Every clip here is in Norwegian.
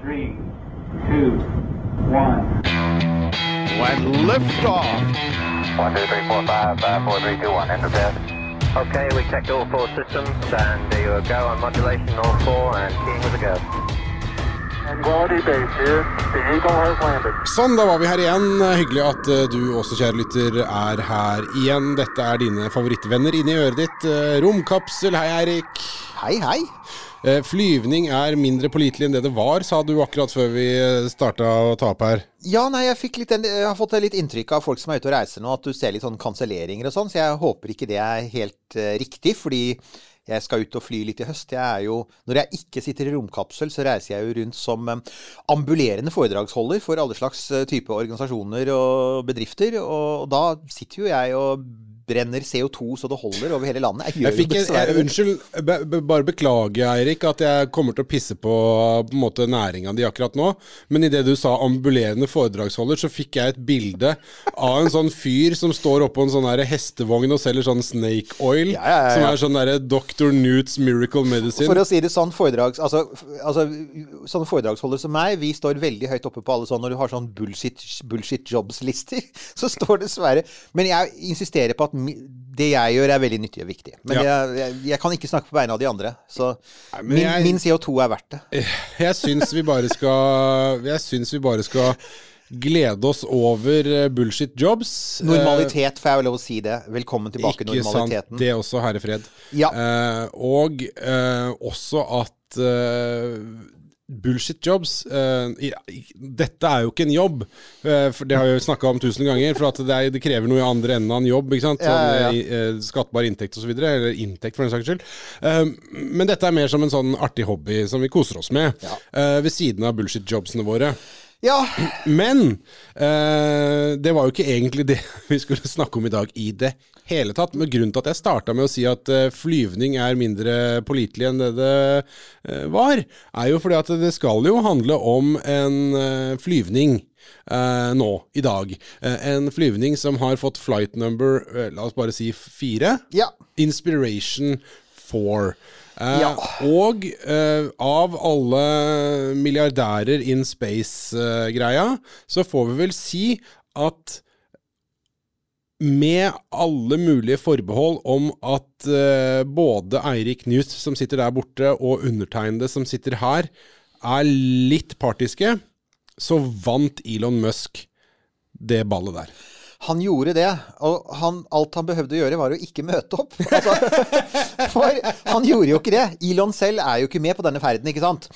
three, two, one. When liftoff. One, two, three, four, five, five, four, three, two, one. Enter bed. Okay, we checked all four systems, and there you go on modulation, all four, and keying with a go. Sånn, da var vi her igjen. Hyggelig at eh, du også, kjære lytter, er her igjen. Dette er dine favorittvenner inni øret ditt. Eh, Romkapsel, hei Eirik. Hei, hei. Eh, Flyvning er mindre pålitelig enn det det var, sa du akkurat før vi starta å ta opp her. Ja, nei, jeg, litt, jeg har fått litt inntrykk av folk som er ute og reiser nå, at du ser litt sånn kanselleringer og sånn, så jeg håper ikke det er helt uh, riktig, fordi jeg skal ut og fly litt i høst. Jeg jo, når jeg ikke sitter i romkapsel, så reiser jeg jo rundt som eh, ambulerende foredragsholder for alle slags eh, type organisasjoner og bedrifter, og, da sitter jo jeg og brenner CO2 så det holder over hele landet. Jeg Jeg fikk en, jeg, unnskyld, be, be, bare beklage, Eirik, at jeg kommer til å pisse på på måte næringa di akkurat nå. Men idet du sa ambulerende foredragsholder, så fikk jeg et bilde av en sånn fyr som står oppå en sånn hestevogn og selger sånn snake oil. Ja, ja, ja. Som er sånn derre Dr. Newts Miracle Medicine. For å si det sånn, foredrags, altså, altså, sånne foredragsholdere som meg, vi står veldig høyt oppe på alle sånn Når du har sånn bullshit, bullshit jobs-lister, så står dessverre Men jeg insisterer på at det jeg gjør, er veldig nyttig og viktig. Men Ja. jeg, jeg, jeg kan ikke snakke på vegne av de andre. Så Nei, min, jeg- min CO2 er verdt det. Jeg syns vi bare skal Jeg syns vi bare skal glede oss over eh, bullshit jobs. Normalitet, får jeg vel lov å si det. Velkommen tilbake, Ikke sant, normaliteten. det også, herre fred. Ja. Eh, og eh, også at eh, bullshit jobs eh, Dette er jo ikke en jobb, eh, for det har vi snakka om tusen ganger. For at det, er, det krever noe i andre enden av en jobb. ikke sant? Sånn, Ja, ja, ja. eh, skattbar inntekt osv. Eller inntekt, for den saks skyld. Men dette er mer som en sånn artig hobby som vi koser oss med. Ved siden av bullshit jobsene våre. Ja, Men det var jo ikke egentlig det vi skulle snakke om i dag i det hele tatt. Men grunnen til at jeg starta med å si at eh, flyvning er mindre pålitelig enn det det eh, var, er jo fordi at det skal jo handle om en eh, flyvning. Uh, nå, i dag. Uh, en flyvning som har fått flight number, uh, la oss bare si fire. ja. Inspiration 4. Eh, Ja. Og av alle milliardærer in space-greia, så får vi vel si at med alle mulige forbehold om at uh, både Eirik Knut, som sitter der borte, og undertegnede, som sitter her, er litt partiske, så vant Elon Musk det ballet der. Han gjorde det, og han, alt han behøvde å gjøre, var å ikke møte opp. Altså, for han gjorde jo ikke det. Elon selv er jo ikke med på denne ferden, ikke sant.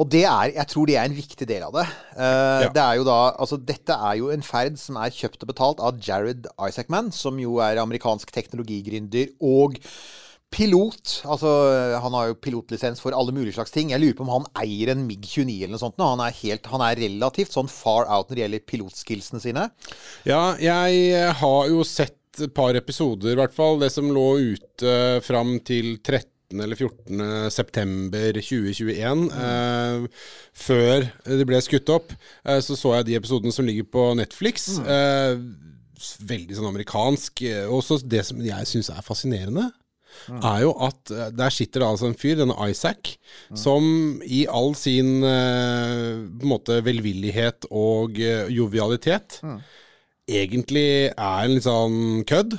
Og det er, jeg tror det er en viktig del av det. Uh, Ja. det er jo da, altså Dette er jo en ferd som er kjøpt og betalt av Jared Isaacman, som jo er amerikansk teknologigründer og pilot. Altså, han har jo pilotlisens for alle mulige slags ting. Jeg lurer på om han eier en MiG-29 eller noe sånt. Han er, helt, han er relativt sånn far out når det gjelder pilotskillsene sine. Ja, jeg har jo sett et par episoder, i hvert fall. Det som lå ute fram til 13. eller 14. september 2021. Eh, før det ble skutt opp, eh, så så jeg de episodene som ligger på Netflix. Eh, veldig sånn amerikansk. Eh, Og så det som jeg syns er fascinerende, er jo at eh, der sitter det altså en fyr, denne Isaac, som i all sin eh, på en måte velvillighet og eh, jovialitet egentlig er en litt sånn kødd.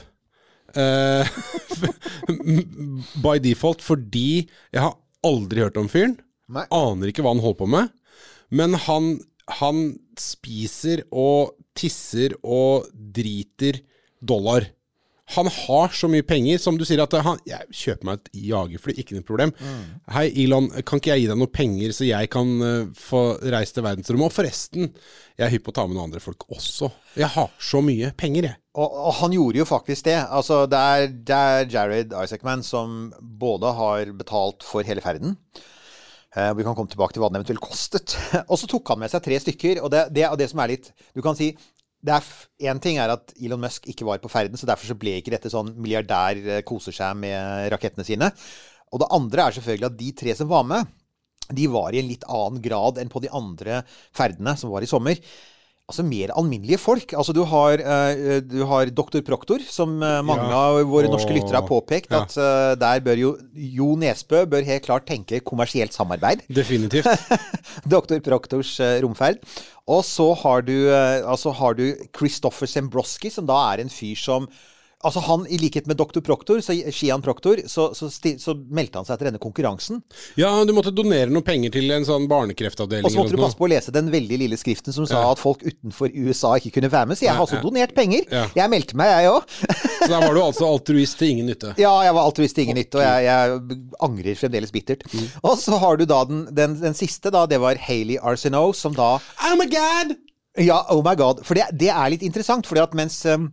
By default, fordi jeg har aldri hørt om fyren. Nei. Aner ikke hva han holder på med. Men han, han spiser og tisser og driter dollar. Han har så mye penger, som du sier at han, jeg kjøper meg et jagerfly, ikke noe problem. Hei, Elon, kan ikke jeg gi deg noe penger, så jeg kan uh, få reise til verdensrommet? Og forresten, jeg er hypp på å ta med noen andre folk også. Jeg har så mye penger, jeg. Og, og han gjorde jo faktisk det. Altså, det er, det er Jared Isaacman som både har betalt for hele ferden. Eh, vi kan komme tilbake til hva den eventuelt kostet. og så tok han med seg tre stykker. Og det, det, det som er litt Du kan si Én ting er at Elon Musk ikke var på ferden, så derfor så ble ikke dette sånn milliardær eh, koser seg med rakettene sine. Og det andre er selvfølgelig at de tre som var med, de var i en litt annen grad enn på de andre ferdene som var i sommer. Altså mer alminnelige folk. Altså Du har, uh, du har Doktor Proktor, som uh, mange Ja. av våre norske lyttere har påpekt. Ja. At uh, der bør jo Jo Nesbø bør helt klart tenke kommersielt samarbeid. Definitivt. Doktor Proktors romferd. Og så har du, altså har du Christopher Sembroski, som da er en fyr som Altså han, I likhet med doktor Proktor, så, Shian Proktor, så, så, så meldte han seg til denne konkurransen. Ja, du måtte donere noen penger til en sånn barnekreftavdeling. Og så måtte du passe på å lese den veldig lille skriften som sa Ja. at folk utenfor USA ikke kunne være med. Så jeg har også ja. donert penger. Ja. Jeg meldte meg, jeg òg. Så da var du altså altruist til ingen nytte. Ja, jeg var altruist til ingen nytte, og jeg, jeg angrer fremdeles bittert. Mm. Og så har du da den, den, den siste, da. Det var Hayley Arsenault, som da Oh my god! Ja, oh my god. For det, det er litt interessant, fordi at mens um,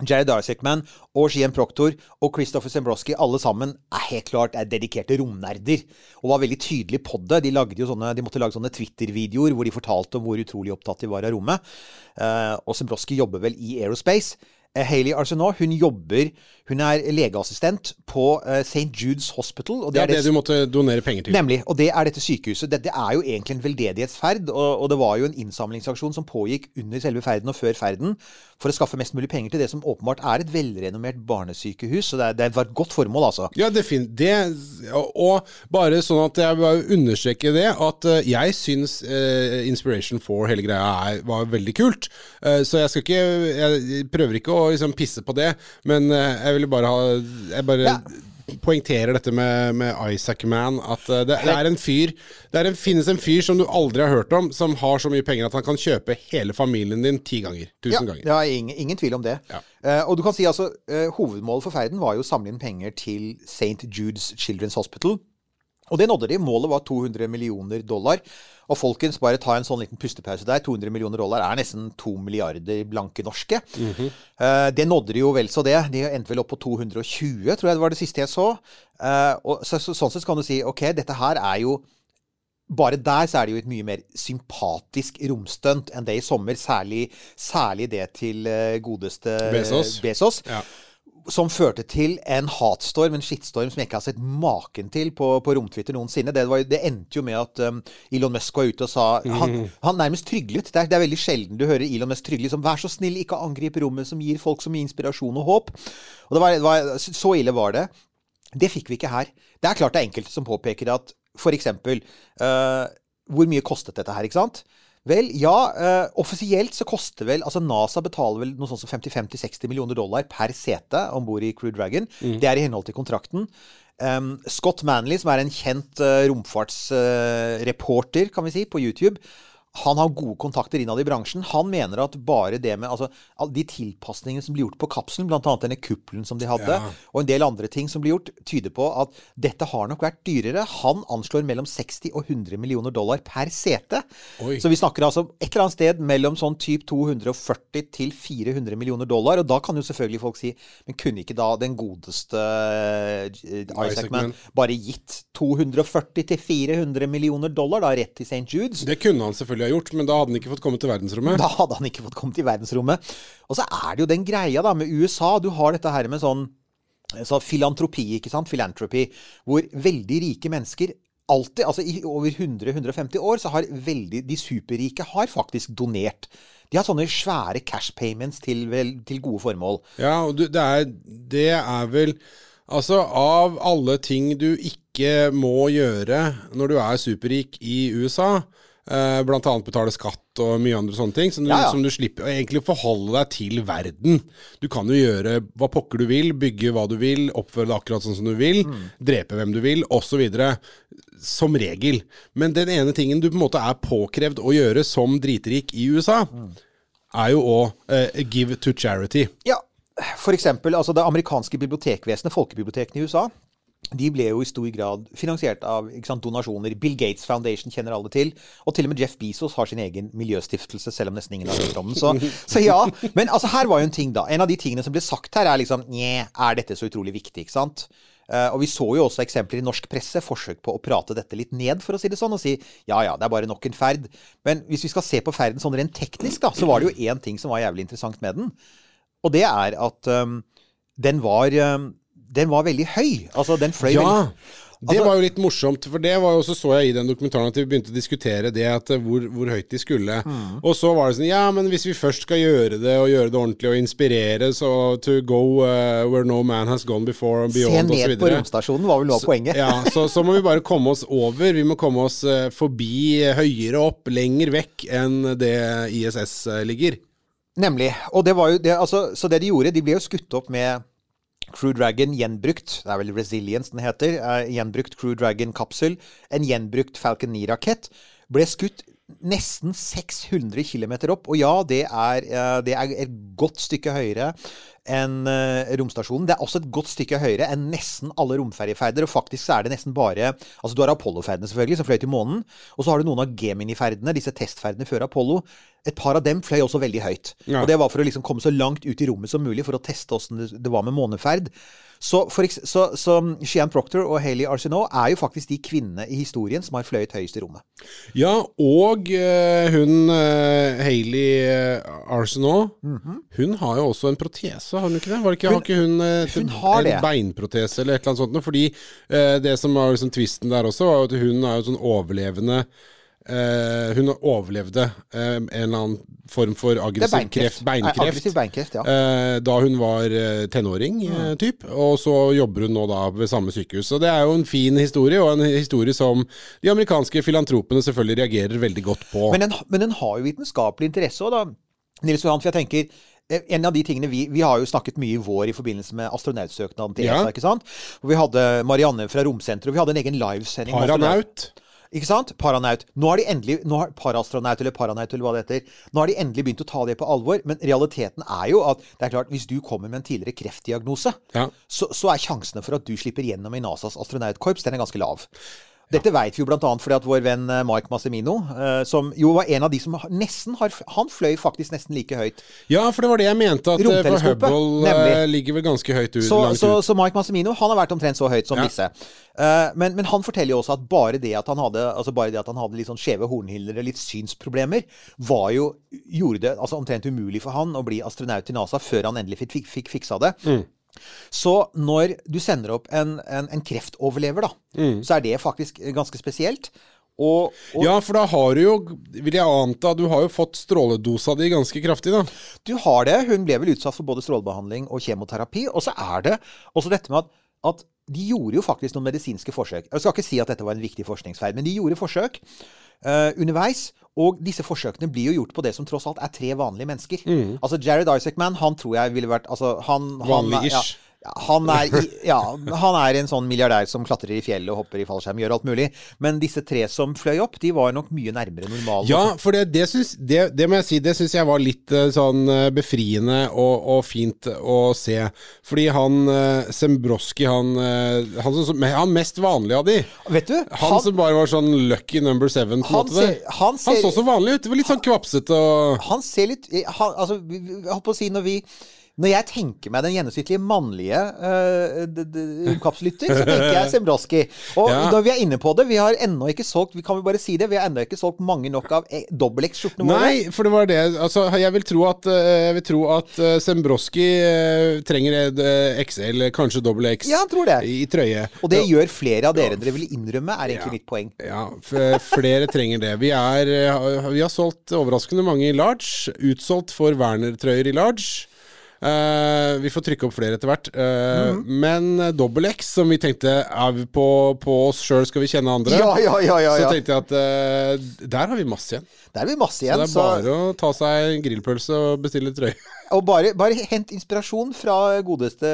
Jared Isaacman og Shien Proctor og Christopher Zembroski alle sammen er helt klart er dedikerte romnerder. Og var veldig tydelige på det. De, sånne, de måtte lage sånne Twitter-videoer hvor de fortalte om hvor utrolig opptatt de var av rommet. Eh, og Zembroski jobber vel i Aerospace. Eh, Hayley Arsenault hun jobber Hun er legeassistent på eh, St. Jude's Hospital. Og Det er det det du måtte donere penger til. Nemlig. Og det er dette sykehuset. Dette er jo egentlig en veldedighetsferd. Og, og det var jo en innsamlingsaksjon som pågikk under selve ferden og før ferden for å skaffe mest mulig penger til det som åpenbart er et velrenommert barnesykehus. Så det, er, det var et godt formål, altså. Ja, definitivt. Det, og, bare sånn at jeg bare understreker det, at eh, jeg syns eh, Inspiration for hele greia er, var veldig kult. Eh, så jeg skal ikke Jeg prøver ikke å liksom, pisse på det, men eh, jeg ville bare ha Jeg bare Ja. poengterer dette med, med Isaac Man. At eh, det, det er en fyr Det er en, finnes en fyr som du aldri har hørt om, som har så mye penger at han kan kjøpe hele familien din ti ganger. Tusen Ja, ganger. er ingen, ingen tvil om det. Ja. Uh, og du kan si altså uh, Hovedmålet for ferden var jo å samle inn penger til St. Jude's Children's Hospital. Og det nådde de. Målet var 200 millioner dollar. Og folkens, bare ta en sånn liten pustepause der. 200 millioner dollar er nesten 2 milliarder blanke norske. Eh, det nådde de jo vel så det. De endte vel opp på 220, tror jeg det var det siste jeg så. Eh, og så, så, sånn sett kan du si ok, dette her er jo bare der så er det jo et mye mer sympatisk romstunt enn det i sommer. Særlig, særlig det til eh, godeste Bezos. Bezos Ja. Som førte til en hatstorm, en skittstorm, som jeg ikke har sett maken til på, på romtwitter noensinne. Det, var, det endte jo med at um, Elon Musk var ute og sa Han, han nærmest tryglet. Det er, det er veldig sjelden du hører Elon Musk trygle som 'Vær så snill, ikke angrip rommet', som gir folk så mye inspirasjon og håp. Og det var, det var, så ille var det. Det fikk vi ikke her. Det er klart det er enkelte som påpeker at for eksempel eh, Hvor mye kostet dette her, ikke sant? Vel, ja, Uh, offisielt så koster vel Altså NASA betaler vel noe sånt som 55-60 millioner dollar per sete om bord i Crew Dragon. Det er i henhold til kontrakten. Um, Scott Manley, som er en kjent uh, romfartsreporter, kan vi si, på YouTube, han har gode kontakter innad i bransjen. Han mener at bare det med altså, de tilpasningene som blir gjort på kapselen, bl.a. denne kuppelen som de hadde, Ja. og en del andre ting som blir gjort, tyder på at dette har nok vært dyrere. Han anslår mellom 60 og 100 millioner dollar per sete. Oi. Så vi snakker altså et eller annet sted mellom sånn typ 240 til 400 millioner dollar. Og da kan jo selvfølgelig folk si Men kunne ikke da den godeste eh, Isaac Man Man. bare gitt 240 til 400 millioner dollar da rett til St. Judes? Det kunne han selvfølgelig ha gjort, men da hadde han ikke fått komme til verdensrommet. Da hadde han ikke fått komme til verdensrommet. Og så er det jo den greia da med USA. Du har dette her med sånn så filantropi, ikke sant? Philanthropy. Hvor veldig rike mennesker alltid, altså i over 100-150 år, så har veldig De superrike har faktisk donert. De har sånne svære cash payments til, vel, til gode formål. Ja, og du, det, er, det er vel Altså, av alle ting du ikke må gjøre når du er superrik i USA, eh, blant annet betale skatt og mye andre sånne ting, som du, Ja, ja. som du slipper egentlig forholde deg til verden. Du kan jo gjøre hva pokker du vil, bygge hva du vil, oppføre deg akkurat sånn som du vil, Mm. drepe hvem du vil, osv. Som regel. Men den ene tingen du på en måte er påkrevd å gjøre som dritrik i USA, Mm. er jo å uh, give to charity. Ja, for eksempel altså det amerikanske bibliotekvesenet, folkebibliotekene i USA, de ble jo i stor grad finansiert av sant, donasjoner. Bill Gates Foundation kjenner alle til. Og til og med Jeff Bezos har sin egen miljøstiftelse, selv om nesten ingen har hørt om den. Så, så ja. Men altså, her var jo en ting, da. En av de tingene som ble sagt her, er liksom Nje, er dette så utrolig viktig? Ikke sant? Uh, og vi så jo også eksempler i norsk presse, forsøk på å prate dette litt ned, for å si det sånn, og si ja ja, det er bare nok en ferd. Men hvis vi skal se på ferden sånn rent teknisk, da, så var det jo én ting som var jævlig interessant med den. Og det er at um, den var um, Den var veldig høy. Altså, den fløy Ja. veldig Det Altså- var jo litt morsomt, for det var jo også så jeg i den dokumentaren at vi begynte å diskutere det, at eh, hvor, hvor høyt de skulle. Mm. Og så var det sånn Ja, men hvis vi først skal gjøre det, og gjøre det ordentlig, og inspirere, så to go uh, where no man has gone before and Se beyond, ned på osv. romstasjonen var vel noe av poenget. Ja, så, så må vi bare komme oss over. Vi må komme oss eh, forbi, høyere opp, lenger vekk enn det ISS ligger. Nemlig. Og det var jo det, altså, så det de gjorde, de ble jo skutt opp med Crew Dragon gjenbrukt, det er vel Resilience den heter, eh, gjenbrukt Crew Dragon-kapsel, en gjenbrukt Falcon 9-rakett, ble skutt nesten 600 km opp. Og ja, det er, eh, det er et godt stykke høyere enn eh, romstasjonen. Det er også et godt stykke høyere enn nesten alle romferjeferder. Og faktisk så er det nesten bare Altså du har Apollo-ferdene, selvfølgelig, som fløy til månen. Og så har du noen av Gemini-ferdene, disse testferdene før Apollo. Et par av dem fløy også veldig høyt. Ja. Og det var for å liksom komme så langt ut i rommet som mulig for å teste åssen det, var med måneferd. Så, så, så Shian Proctor og Hayley Arsenault er jo faktisk de kvinnene i historien som har fløyet høyest i rommet. Ja, og eh, hun uh, Arsenault, mm Arsenault, hun har jo også en protese, har hun ikke det? Var det ikke, har ikke hun, eh, hun har en det. beinprotese eller et eller annet sånt? Fordi eh, det som var liksom tvisten der også, var at hun er jo sånn overlevende eh, Hun overlevde uh, en eller annen form for aggressiv beinkreft. kreft, Nei, beinkreft. Aggressiv beinkreft, ja. uh, da hun var tenåring, eh, typ. Og så jobber hun nå da ved samme sykehus. Så det er jo en fin historie, og en historie som de amerikanske filantropene selvfølgelig reagerer veldig godt på. Men den, men den har jo vitenskapelig interesse òg, da. Nils Johan, for jeg tenker en av de tingene vi, vi har jo snakket mye i vår i forbindelse med astronautsøknaden til Ja. Ikke sant? Hvor vi hadde Marianne fra Romsenteret, og vi hadde en egen livesending. Paranaut. astronaut-. Ikke sant? Paranaut. Nå har de endelig nå har, Parastronaut eller paranaut eller hva det heter. Nå har de endelig begynt å ta det på alvor. Men realiteten er jo at det er klart, hvis du kommer med en tidligere kreftdiagnose, Ja. så, så er sjansene for at du slipper gjennom i NASAs astronautkorps, den er ganske lav. Dette vet vi jo bl.a. fordi at vår venn eh, Mike Massimino, eh, som jo var en av de som nesten har Han fløy faktisk nesten like høyt. Ja, for det var det jeg mente. At eh, for Hubble nemlig. ligger vel ganske høyt ut. Så, så, så Mike Massimino han har vært omtrent så høyt som Ja. disse. Men, men han forteller jo også at bare det at han hadde, altså bare det at han hadde litt sånn skjeve hornhinner og litt synsproblemer, var jo, gjorde det altså omtrent umulig for han å bli astronaut i NASA før han endelig fikk, fikk fiksa det. Mm. Så når du sender opp en, en, en kreftoverlever, da, Mm. så er det faktisk ganske spesielt. Og, og Ja, for da har du jo, vil jeg anta, du har jo fått stråledosa di ganske kraftig, da. Du har det. Hun ble vel utsatt for både strålebehandling og kjemoterapi. Og så er det også dette med at, at de gjorde jo faktisk noen medisinske forsøk. Jeg skal ikke si at dette var en viktig forskningsfeil, men de gjorde forsøk uh, underveis. Og disse forsøkene blir jo gjort på det som tross alt er tre vanlige mennesker. Altså Jared Isaacman, han tror jeg ville vært altså, han, han, Vanlig ja, ish. ja, han, er, i- ja, han er en sånn milliardær som klatrer i fjellet og hopper i fallskjerm, gjør alt mulig. Men disse tre som fløy opp, de var nok mye nærmere normalen. Ja, for det, det, synes, det, det må jeg si, det syns jeg var litt eh, sånn eh, befriende og, og fint å se. Fordi han uh, Sembroski, han, eh, han, som- han mest vanlige av de Vet du? Han, som bare var sånn lucky number seven, på en Han måte. ser- han ser- så så vanlig ut. Det var litt sånn kvapsete og han ser litt han, Altså, jeg holdt på å si når vi når jeg tenker meg den gjennomsnittlige mannlige uh, så tenker jeg Sembroski. Og Ja. når vi er inne på det, vi har ennå ikke solgt vi kan vi bare si det, vi har ennå ikke solgt mange nok av e dobbel-X-skjortene våre. Nei, for det var det. Altså, jeg vil tro at, eh, vil tro at eh, Sembroski trenger XL, kanskje dobbel X, Ja, tror det. i trøye. Og det gjør flere av dere dere vil innrømme, er egentlig Ja. mitt poeng. Ja, flere trenger det. Vi, er, vi har solgt overraskende mange i large. Utsolgt for Werner-trøyer i large. Eh, vi får trykke opp flere etter hvert. Eh, Mhm. Men dobbel X, som vi tenkte er vi på, på oss sjøl skal vi kjenne andre, Ja, ja, ja, ja, så tenkte jeg at uh, der har vi masse igjen. Der har vi masse igjen. Så det er bare å ta seg en grillpølse og bestille trøye. Og bare, bare hent inspirasjon fra godeste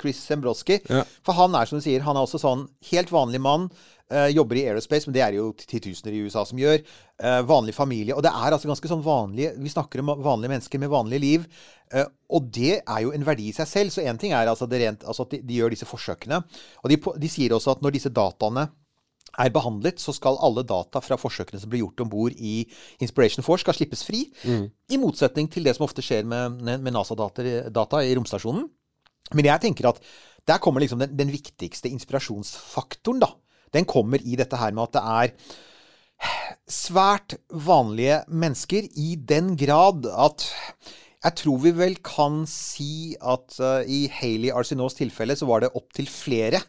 Chris Sembroski. Ja. For han er som du sier, han er også sånn helt vanlig mann. Eh, jobber i aerospace, men det er jo titusener i USA som gjør. eh, vanlig familie. Og det er altså ganske sånn vanlige Vi snakker om vanlige mennesker med vanlige liv. eh, og det er jo en verdi i seg selv. Så én ting er altså, det rent, altså at de, de gjør disse forsøkene. Og de, de sier også at når disse dataene er behandlet, så skal alle data fra forsøkene som blir gjort om bord i Inspiration Force, skal slippes fri. I motsetning til det som ofte skjer med, med NASA-data data i romstasjonen. Men jeg tenker at der kommer liksom den, den viktigste inspirasjonsfaktoren, da. Den kommer i dette her med at det er svært vanlige mennesker i den grad at Jeg tror vi vel kan si at uh, i Hayley Arsenaults tilfelle så var det opptil flere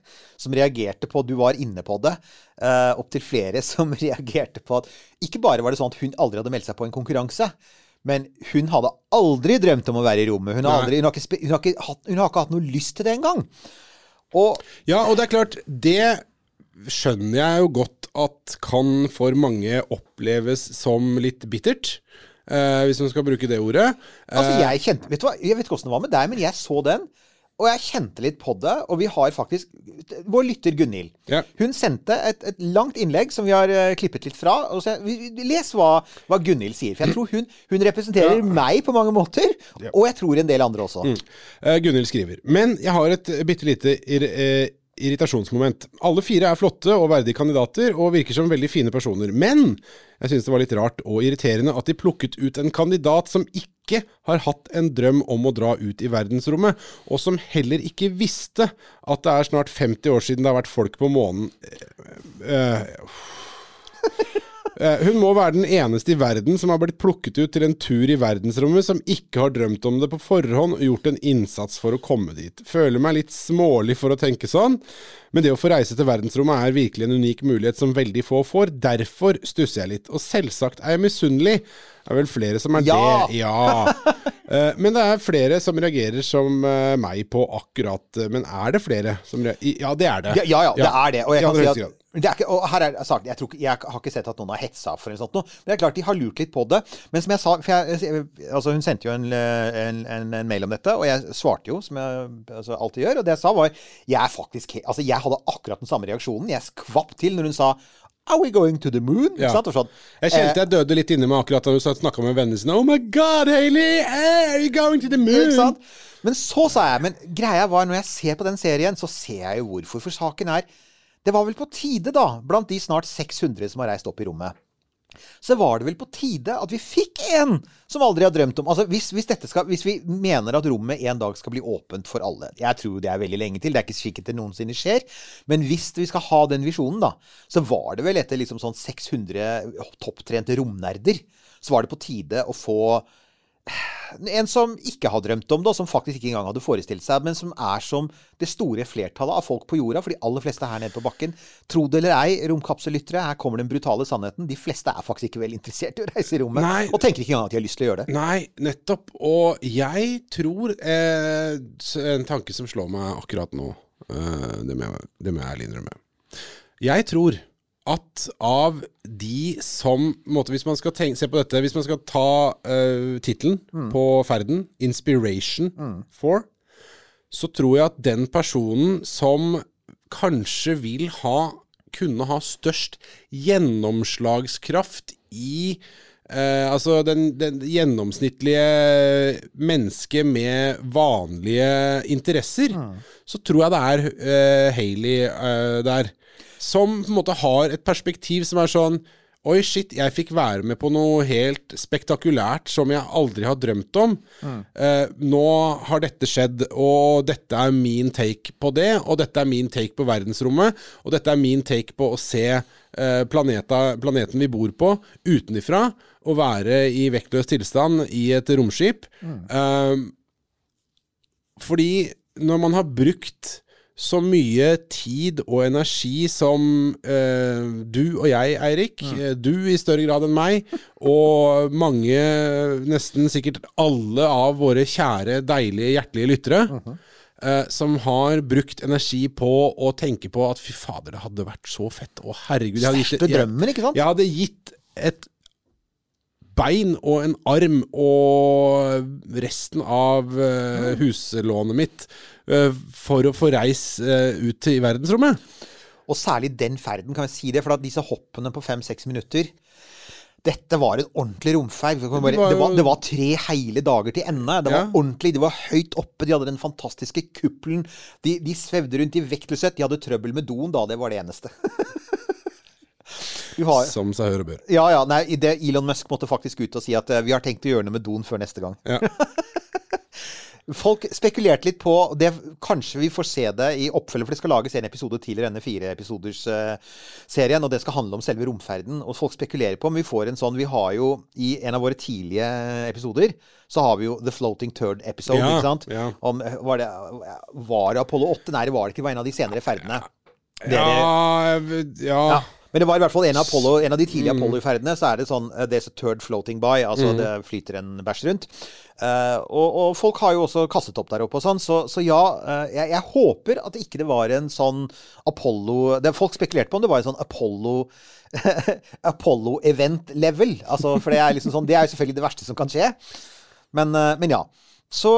som reagerte på Du var inne på det. Uh, opptil flere som reagerte på at Ikke bare var det sånn at hun aldri hadde meldt seg på en konkurranse. Men hun hadde aldri drømt om å være i rommet. Hun har, aldri, hun har, ikke, hun har, ikke, hatt, hun har ikke hatt noe lyst til det engang. Og Ja, og det er klart, det skjønner jeg jo godt at kan for mange oppleves som litt bittert. eh, hvis man skal bruke det ordet. Altså, Eh, jeg kjente Vet du hva, jeg vet ikke åssen det var med deg, men jeg så den. Og jeg kjente litt på det. Og vi har faktisk Vår lytter Gunhild. Ja. Hun sendte et, et langt innlegg som vi har eh, klippet litt fra. Og så, les hva, hva Gunhild sier. For jeg tror hun, hun representerer meg på mange måter. Og jeg tror en del andre også. Eh, Gunhild skriver Men jeg har et bitte lite irritasjonsmoment. Alle fire er flotte og verdige kandidater og virker som veldig fine personer. Men jeg synes det var litt rart og irriterende at de plukket ut en kandidat som ikke har hatt en drøm om å dra ut i verdensrommet, og som heller ikke visste at det er snart 50 år siden det har vært folk på månen. Uh, Eh, Hun må være den eneste i verden som har blitt plukket ut til en tur i verdensrommet, som ikke har drømt om det på forhånd og gjort en innsats for å komme dit. Føler meg litt smålig for å tenke sånn, men det å få reise til verdensrommet er virkelig en unik mulighet som veldig få får. Derfor stusser jeg litt. Og selvsagt er jeg misunnelig. Det er vel flere som er Ja! det. Ja! Eh, Men det er flere som reagerer som eh, meg på akkurat eh, Men er det flere som reagerer? Ja, det er det. Ja, ja, ja, det er det. Og jeg kan si at ikke, og her er saken, jeg, tror ikke, jeg har ikke sett at noen har hetsa for eller sånt noe. Men det er klart de har lurt litt på det. Men som jeg sa jeg, altså Hun sendte jo en, en, en, en mail om dette, og jeg svarte jo, som jeg altså, alltid gjør. Og det jeg sa, var Jeg faktisk Altså, jeg hadde akkurat den samme reaksjonen. Jeg skvapp til når hun sa Are we going to the moon? Ja. sånn. Jeg kjente jeg døde litt inni meg akkurat da hun snakka med vennene sine. Oh my god, Hailey! Are you going to the moon? Men så sa jeg Men greia var, når jeg ser på den serien, så ser jeg jo hvorfor. For saken er Det var vel på tide, da, blant de snart 600 som har reist opp i rommet. Så var det vel på tide at vi fikk en som aldri har drømt om Altså, hvis, hvis, skal, hvis vi mener at rommet en dag skal bli åpent for alle Jeg tror det er veldig lenge til. Det er ikke sikkert det noensinne skjer. Men hvis vi skal ha den visjonen, da, så var det vel etter liksom sånn 600 topptrente romnerder, så var det på tide å få en som ikke har drømt om det, og som faktisk ikke engang hadde forestilt seg, men som er som det store flertallet av folk på jorda, for de aller fleste her nede på bakken. Tro det eller ei, romkapsellyttere, her kommer den brutale sannheten. De fleste er faktisk ikke veldig interessert i å reise i rommet, Nei. og tenker ikke engang at de har lyst til å gjøre det. Nei, nettopp. Og jeg tror eh, En tanke som slår meg akkurat nå, eh, det, må jeg, det må jeg ærlig innrømme. Jeg tror at av de som måtte, Hvis man skal tenke, se på dette Hvis man skal ta uh, tittelen på ferden, 'Inspiration for', så tror jeg at den personen som kanskje vil ha kunne ha størst gjennomslagskraft i Uh, altså den, den gjennomsnittlige mennesket med vanlige interesser, så tror jeg det er uh, Hailey uh, der. Som på en måte har et perspektiv som er sånn Oi, shit, jeg fikk være med på noe helt spektakulært som jeg aldri har drømt om. Eh, nå har dette skjedd, og dette er min take på det. Og dette er min take på verdensrommet. Og dette er min take på å se eh, planeta, planeten vi bor på, utenifra. Og være i vektløs tilstand i et romskip. Eh, fordi når man har brukt så mye tid og energi som eh, du og jeg, Eirik, eh, du i større grad enn meg, og mange, nesten sikkert alle av våre kjære, deilige, hjertelige lyttere, eh, som har brukt energi på å tenke på at fy fader, det hadde vært så fett. Å herregud. jeg hadde gitt- jeg, drømmen, ikke sant? Jeg hadde gitt et bein og en arm og resten av uh, huslånet mitt for å få reise eh, ut i verdensrommet. Og særlig den ferden, kan vi si det. For at disse hoppene på fem-seks minutter dette var en ordentlig romferd. Det var, Det var det, var, tre hele dager til ende. Det var Ja. ordentlig, de var høyt oppe, de hadde den fantastiske kuppelen. De, de svevde rundt i vektløshet. De hadde trøbbel med doen da, det var det eneste. Har, Som seg hør og bør. ja, ja, nei, det, Elon Musk måtte faktisk ut og si at eh, vi har tenkt å gjøre noe med doen før neste gang. Ja. Folk spekulerte litt på det, Kanskje vi får se det i oppfølger, for det skal lages en episode til i denne fireepisoders-serien. og det skal handle om selve romferden. Og folk spekulerer på om vi får en sånn Vi har jo i en av våre tidlige episoder så har vi jo The Floating Third Episode. Ja, ikke sant? ja. Om, eh, var, det, var det Apollo 8? Nei, det var det ikke. Det var en av de senere ferdene. Ja, ja. ja. Men det var i hvert fall en av, Apollo, en av de tidlige Mm. Apollo-ferdene. Så er det sånn uh, There's a third floating by. Altså det flyter en bæsj rundt. Eh, og, og folk har jo også kastet opp der oppe og sånn. Så, så ja, uh, jeg, jeg håper at ikke det var en sånn Apollo det, Folk spekulerte på om det var en sånn Apollo Apollo-event-level. Altså, for det er liksom sånn Det er jo selvfølgelig det verste som kan skje. Men, uh, men ja. Så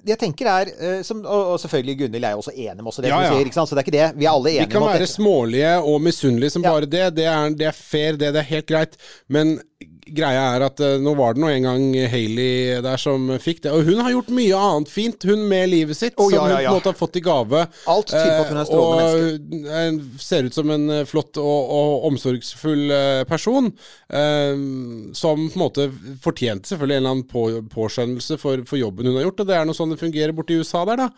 det jeg tenker er som, og, selvfølgelig Gunhild er jo også enig med oss i det. Ja, ja. sier? Så det er ikke det. Vi er alle Vi enige kan om at være smålige og misunnelige som Ja. bare det. Det er, det er fair, det. Det er helt greit. Men greia er at eh, nå var det nå en gang Hailey der som fikk det. Og hun har gjort mye annet fint, hun med livet sitt, oh, ja, som hun ja, på en måte har fått i gave. Alt tyder på at hun er strålende menneske. Og hun ser ut som en eh, flott og, og omsorgsfull eh, person. eh, som på en måte fortjente selvfølgelig en eller annen på, påskjønnelse for, for jobben hun har gjort. Og det er noe sånn det fungerer borti USA der, da.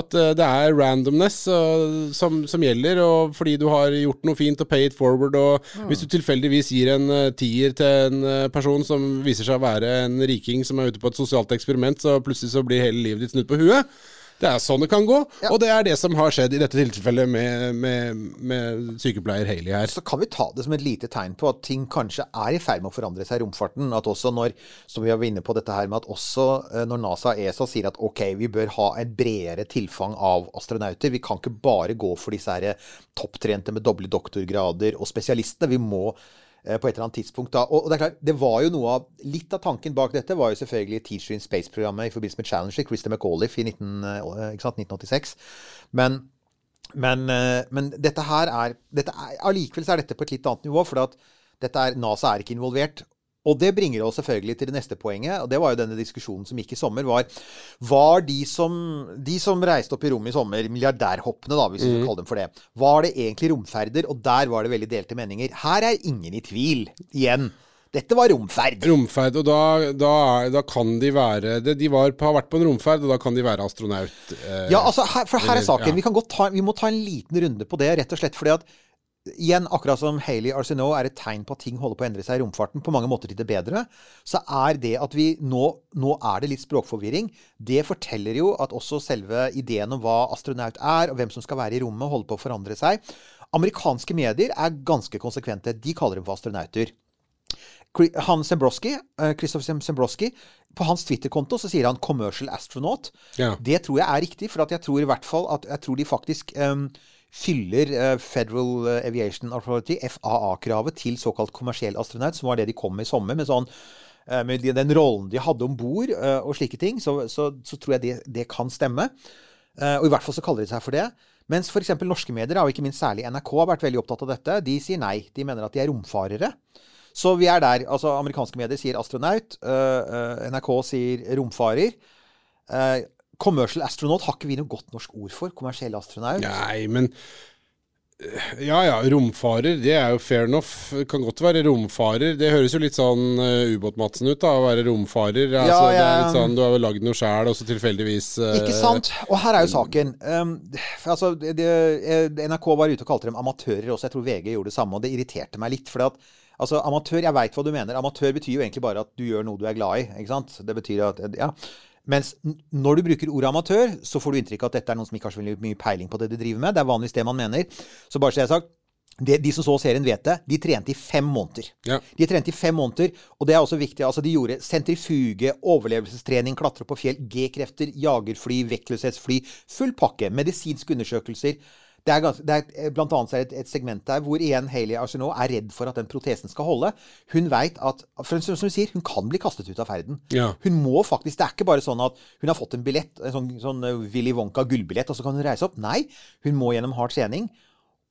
At eh, det er randomness eh, som, som gjelder, og fordi du har gjort noe fint og pay it forward, og Mm. hvis du tilfeldigvis gir en eh, tier til en eh, person som viser seg å være en riking som er ute på et sosialt eksperiment, så plutselig så blir hele livet ditt snudd på huet. Det er sånn det kan gå, og det er det som har skjedd i dette tilfellet med, med, med sykepleier Haley her. så kan vi ta det som et lite tegn på at ting kanskje er i ferd med å forandre seg i romfarten. At også når, som vi var inne på dette her med at også eh, når NASA og ESA sier at ok, vi bør ha et bredere tilfang av astronauter. Vi kan ikke bare gå for disse her topptrente med doble doktorgrader og spesialistene. Vi må eh, på et eller annet tidspunkt da. Og det er klart, det var jo noe av Litt av tanken bak dette var jo selvfølgelig Teacher in Space-programmet i forbindelse med Challenger, Christer McAuliffe i 19, eh, sant, 1986. Men men, eh, men dette her er, dette er er dette på et litt annet nivå, for dette er, NASA er ikke involvert. Og det bringer oss selvfølgelig til det neste poenget, og det var jo denne diskusjonen som gikk i sommer, var Var de som, de som reiste opp i rommet i sommer, milliardærhoppene, da, hvis vi skal kalle dem for det, var det egentlig romferder? Og der var det veldig delte meninger. Her er ingen i tvil. Igjen. Dette var romferd. Romferd, og da, da, da kan de være det, De var, har vært på en romferd, og da kan de være astronaut. Eh, Ja, altså, her, for her er saken. ja. Vi, kan godt ta, vi må ta en liten runde på det, rett og slett fordi at Igjen, akkurat som Hailey Arsenault er et tegn på at ting holder på å endre seg i romfarten, på mange måter til det bedre, så er det at vi nå Nå er det litt språkforvirring. Det forteller jo at også selve ideen om hva astronaut er, og hvem som skal være i rommet, holder på å forandre seg. Amerikanske medier er ganske konsekvente. De kaller dem for astronauter. Han Sembroski, Kristoffer Christopher Sembroski, på hans Twitter-konto så sier han 'commercial astronaut'. Ja. Det tror jeg er riktig, for at jeg tror i hvert fall at jeg tror de faktisk em, fyller eh, Federal eh, Aviation Authority, FAA-kravet, til såkalt kommersiell astronaut, som var det de kom med i sommer. med sånn eh, med den rollen de hadde om bord og slike ting, så, så, så tror jeg det, det kan stemme. Og i hvert fall så kaller de seg for det. Mens f.eks. norske medier, og ikke minst særlig NRK, har vært veldig opptatt av dette. De sier nei. De mener at de er romfarere. Så vi er der. Altså, amerikanske medier sier astronaut. NRK sier romfarer. Commercial astronaut har ikke vi noe godt norsk ord for. Kommersiell astronaut. Nei, men eh, Ja ja, romfarer, det er jo fair enough. Kan godt være romfarer. Det høres jo litt sånn uh, Ubåt-Madsen ut, da, å være romfarer. Altså, Det ja. er litt sånn, Du har vel lagd noe sjæl, og så tilfeldigvis uh, Ikke sant? Og her er jo saken. Um, for altså, det, det, NRK var ute og kalte dem amatører også. Jeg tror VG gjorde det samme, og det irriterte meg litt. For at, altså, amatør, jeg veit hva du mener. Amatør betyr jo egentlig bare at du gjør noe du er glad i. ikke sant? Det betyr at, ja. Mens når du bruker ordet amatør, så får du inntrykk av at dette er noen som ikke har så veldig mye peiling på det de driver med. Det er vanligvis det man mener. Så bare så jeg har sagt, det, de som så serien vet det, de trente i fem måneder. Ja. De trente i fem måneder, og det er også viktig. altså De gjorde sentrifuge, overlevelsestrening, klatre på fjell, G-krefter, jagerfly, vektløshetsfly, full pakke. Medisinske undersøkelser. Det er, ganske, det er eh, blant annet et, et segment der hvor igjen Hailey Arsenault er redd for at den protesen skal holde. Hun vet at for som hun sier, hun kan bli kastet ut av ferden. Ja. Hun må faktisk, Det er ikke bare sånn at hun har fått en billett, en sånn, sånn eh, Willy Wonka gullbillett, og så kan hun reise opp. Nei, hun må gjennom hard trening.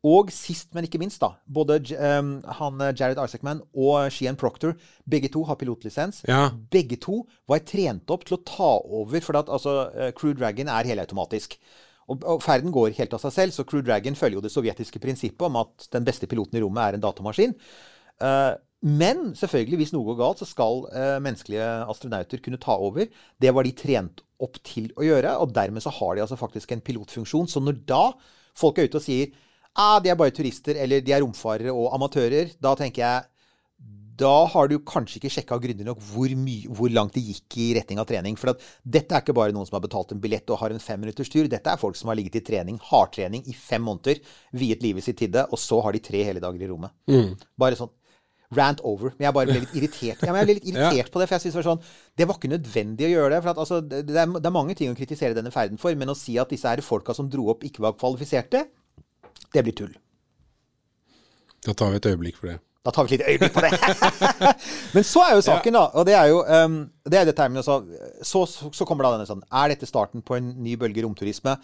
Og sist, men ikke minst, da. Både um, han Jared Isaacman og Sheehan Proctor, begge to har pilotlisens. Ja. Begge to var trent opp til å ta over, for at altså, Crew Dragon er helautomatisk. Og, og ferden går helt av seg selv, så Crew Dragon følger jo det sovjetiske prinsippet om at den beste piloten i rommet er en datamaskin. Uh, men selvfølgelig, hvis noe går galt, så skal eh, menneskelige astronauter kunne ta over. Det var de trent opp til å gjøre. Og dermed så har de altså faktisk en pilotfunksjon. Så når da folk er ute og sier ah, de er bare turister, eller de er romfarere og amatører, da tenker jeg da har du kanskje ikke sjekka grundig nok hvor, hvor langt det gikk i retning av trening. For at dette er ikke bare noen som har betalt en billett og har en femminutters tur. Dette er folk som har ligget i trening, hardtrening, i fem måneder, viet livet sitt til det, og så har de tre hele dager i rommet. Bare sånn rant over. Men jeg bare ble litt irritert. Ja, jeg ble litt irritert på det, for jeg synes det var sånn Det var ikke nødvendig å gjøre det. For at, altså, det, er, det er mange ting å kritisere denne ferden for, men å si at disse her folka som dro opp, ikke var kvalifiserte, det blir tull. Da tar vi et øyeblikk for det. Da tar vi et lite øyeblikk på det. Men så er jo saken, da, og det er jo um, det er dette her med så, så, så kommer da denne sånn Er dette starten på en ny bølge romturisme?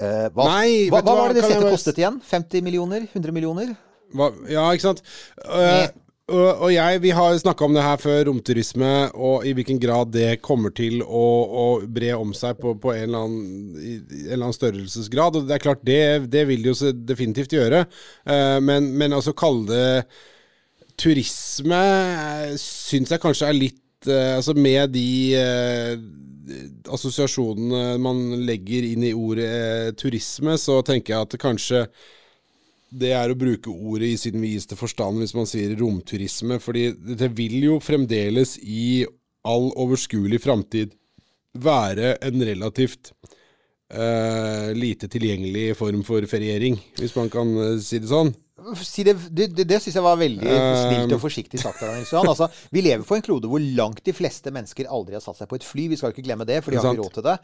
Uh, hva, Nei, hva, hva hva, var det det sette settet kostet igjen? 50 millioner? 100 millioner? Ja, ikke sant? Eh, og, jeg, Vi har snakka om det her før, romturisme, og i hvilken grad det kommer til å, å bre om seg på, på en, eller annen, en eller annen størrelsesgrad. Og det er klart, det, det vil det jo definitivt gjøre. Eh, men, men altså kalle det turisme eh, syns jeg kanskje er litt eh, Altså med de assosiasjonene man legger inn i ordet turisme, så tenker jeg at det kanskje det er å bruke ordet i sin videste forstand hvis man sier romturisme, fordi det vil jo fremdeles i all overskuelig framtid være en relativt uh, lite tilgjengelig form for feriering, hvis man kan eh, si det sånn. Si det det, det, det syns jeg var veldig snilt Um. og forsiktig sagt. av Nils Johan. Altså, vi lever på en klode hvor langt de fleste mennesker aldri har satt seg på et fly. Vi skal ikke glemme det, for de har ikke råd til det.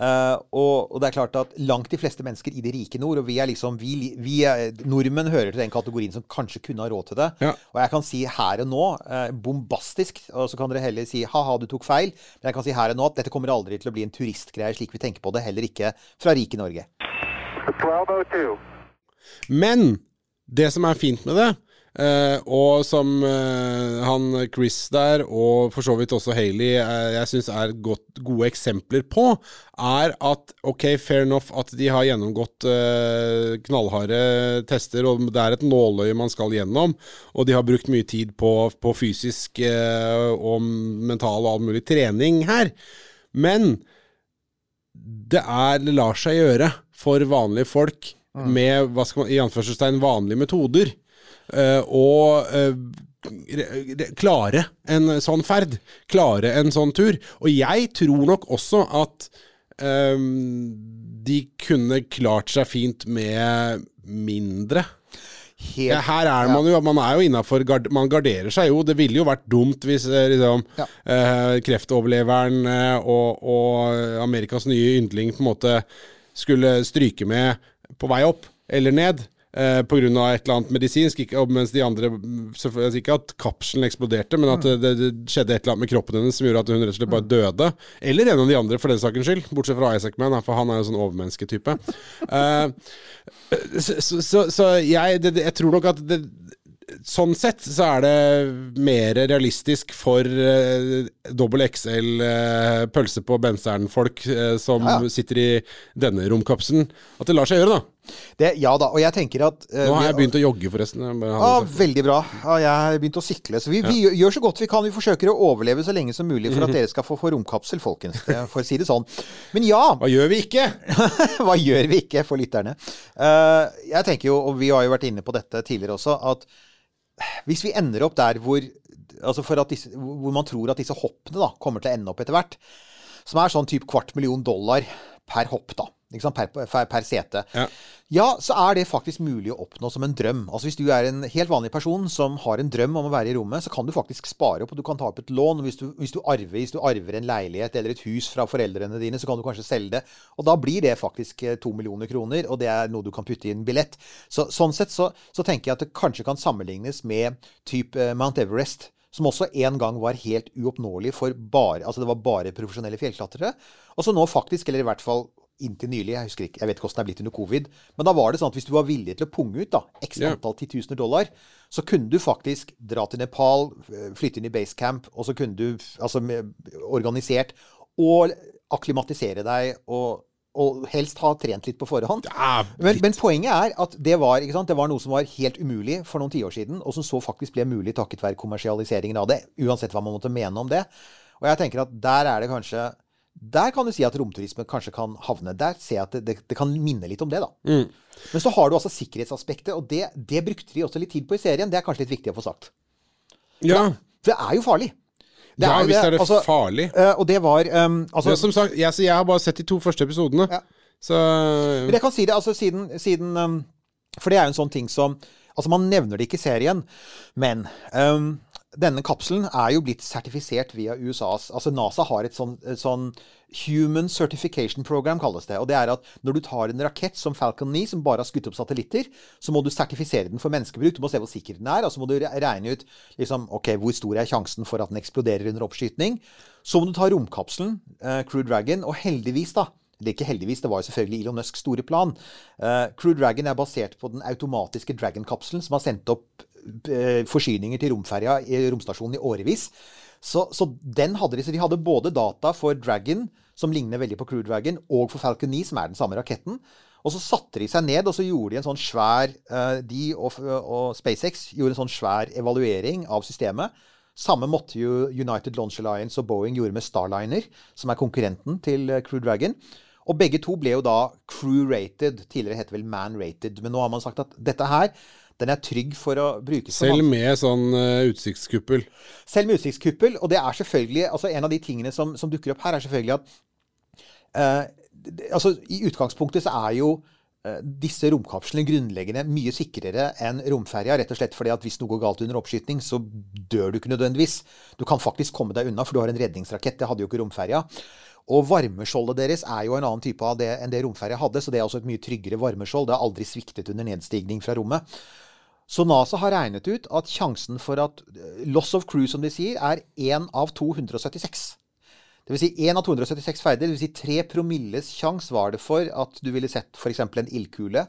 Uh, og, og det er klart at langt de fleste mennesker i det rike nord, og vi er liksom vi, vi er, Nordmenn hører til den kategorien som kanskje kunne ha råd til det. Ja. Og jeg kan si her og nå, uh, bombastisk, og så kan dere heller si ha-ha, du tok feil. Men jeg kan si her og nå at dette kommer aldri til å bli en turistgreie slik vi tenker på det, heller ikke fra rike Norge. 1202. Men det som er fint med det, Uh, og som uh, han Chris der, og for så vidt også Haley, uh, jeg syns er godt, gode eksempler på, er at ok, fair enough at de har gjennomgått knallharde tester, og det er et nåløye man skal gjennom, og de har brukt mye tid på, på fysisk og mental og all mulig trening her. Men det, er, det lar seg gjøre for vanlige folk med hva skal man, i anførselstegn vanlige metoder. Uh, og uh, re- re- klare en sånn ferd. Klare en sånn tur. Og jeg tror nok også at um, de kunne klart seg fint med mindre. Helt her er man jo Man er jo innafor Man garderer seg jo. Det ville jo vært dumt hvis liksom, Ja. eh, kreftoverleveren og, og Amerikas nye yndling på en måte skulle stryke med på vei opp eller ned. Eh, av et eller annet medisinsk, ikke, mens de andre mm, Ikke at kapselen eksploderte, men at det, det, det skjedde et eller annet med kroppen hennes som gjorde at hun rett og slett bare døde. Eller en av de andre, for den sakens skyld. Bortsett fra Isaac Man, for han er jo sånn overmennesketype. Eh, så, så, så, jeg, det- jeg tror nok at det, Sånn sett så er det mer realistisk for uh, XL uh, pølse på Benseren-folk uh, som Ja, ja. sitter i denne romkapselen, at det lar seg gjøre, da. Det, ja da, og jeg tenker at uh, Nå har jeg begynt å jogge, forresten. Ja, veldig bra. Ja, jeg har begynt å sykle. Så vi, vi gjør så godt vi kan. Vi forsøker å overleve så lenge som mulig for at dere skal få, få romkapsel, folkens. For å si det sånn. Men ja, Hva gjør vi ikke? hva gjør vi ikke for lytterne? Uh, jeg tenker jo, og vi har jo vært inne på dette tidligere også, at hvis vi ender opp der hvor, altså disse, hvor man tror at disse hoppene da, kommer til å ende opp etter hvert, som er sånn typ kvart million dollar per hopp, da. Per, per, per sete. Ja. Ja, så er det faktisk mulig å oppnå som en drøm. Altså Hvis du er en helt vanlig person som har en drøm om å være i rommet, så kan du faktisk spare opp, og du kan ta opp et lån. Hvis du, hvis du, arver, hvis du arver en leilighet eller et hus fra foreldrene dine, så kan du kanskje selge det. Og da blir det faktisk eh, to millioner kroner, og det er noe du kan putte i en billett. Så, sånn sett så, så tenker jeg at det kanskje kan sammenlignes med type eh, Mount Everest. Som også en gang var helt uoppnåelig for bare Altså det var bare profesjonelle fjellklatrere. Og så nå faktisk, eller i hvert fall inntil nylig, jeg husker ikke, jeg vet ikke hvordan det er blitt under covid, men da var det sånn at hvis du var villig til å punge ut da, x antall titusener dollar, så kunne du faktisk dra til Nepal, flytte inn i basecamp, og så kunne du altså organisert og akklimatisere deg og, og helst ha trent litt på forhånd. Men, men poenget er at det var, det var noe som var helt umulig for noen tiår siden, og som så faktisk ble mulig takket være kommersialiseringen av det, uansett hva man måtte mene om det. Og jeg tenker at der er det kanskje Der kan du si at romturisme kanskje kan havne. Der ser jeg at det, det, det kan minne litt om det, da. Men så har du altså sikkerhetsaspektet, og det, det brukte de også litt tid på i serien. Det er kanskje litt viktig å få sagt. Ja, For det er jo farlig. Det ja hvis det er altså, farlig. eh, og det var um, altså, som sagt, jeg, jeg har bare sett de to første episodene. Ja. Så Men jeg kan si det, altså siden, siden um, For det er jo en sånn ting som Altså, man nevner det ikke i serien, men um, denne kapselen er jo blitt sertifisert via USAs Altså NASA har et sånn, sånn Human Certification Program, kalles det. Og det er at når du tar en rakett som Falcon 9, som bare har skutt opp satellitter, så må du sertifisere den for menneskebruk. Du må se hvor sikker den er, og så må du regne ut liksom, ok, hvor stor er sjansen for at den eksploderer under oppskyting. Så må du ta romkapselen, eh, Crew Dragon, og heldigvis, da eller ikke heldigvis, det var jo selvfølgelig Elon Musks store plan. Uh, Crew Dragon er basert på den automatiske Dragon-kapselen som har sendt opp forsyninger til romferja i romstasjonen i årevis. Så, så den hadde de. Så de hadde både data for Dragon, som ligner veldig på Crew Dragon, og for Falcon 9, som er den samme raketten. Og så satte de seg ned og så gjorde de en sånn svær eh, De og, og SpaceX gjorde en sånn svær evaluering av systemet. Samme måtte jo United Launch Alliance og Boeing gjorde med Starliner, som er konkurrenten til eh, Crew Dragon. Og begge to ble jo da crew-rated. Tidligere het det vel man-rated. Men nå har man sagt at dette her, den er trygg for å brukes som selv med sånn uh, utsiktskuppel. selv med utsiktskuppel. Og det er selvfølgelig altså En av de tingene som, som dukker opp her, er selvfølgelig at uh, altså I utgangspunktet så er jo eh, disse romkapslene grunnleggende mye sikrere enn romferja. Rett og slett fordi at hvis noe går galt under oppskyting, så dør du ikke nødvendigvis. Du kan faktisk komme deg unna, for du har en redningsrakett. Det hadde jo ikke romferja. Og varmeskjoldet deres er jo en annen type av det enn det romferja hadde, så det er også et mye tryggere varmeskjold. Det har aldri sviktet under nedstigning fra rommet. Så NASA har regnet ut at sjansen for at eh, loss of crew, som de sier, er 1 av 276. Det vil si 1 av 276 ferder. Det vil si 3 promilles sjanse var det for at du ville sett f.eks. en ildkule.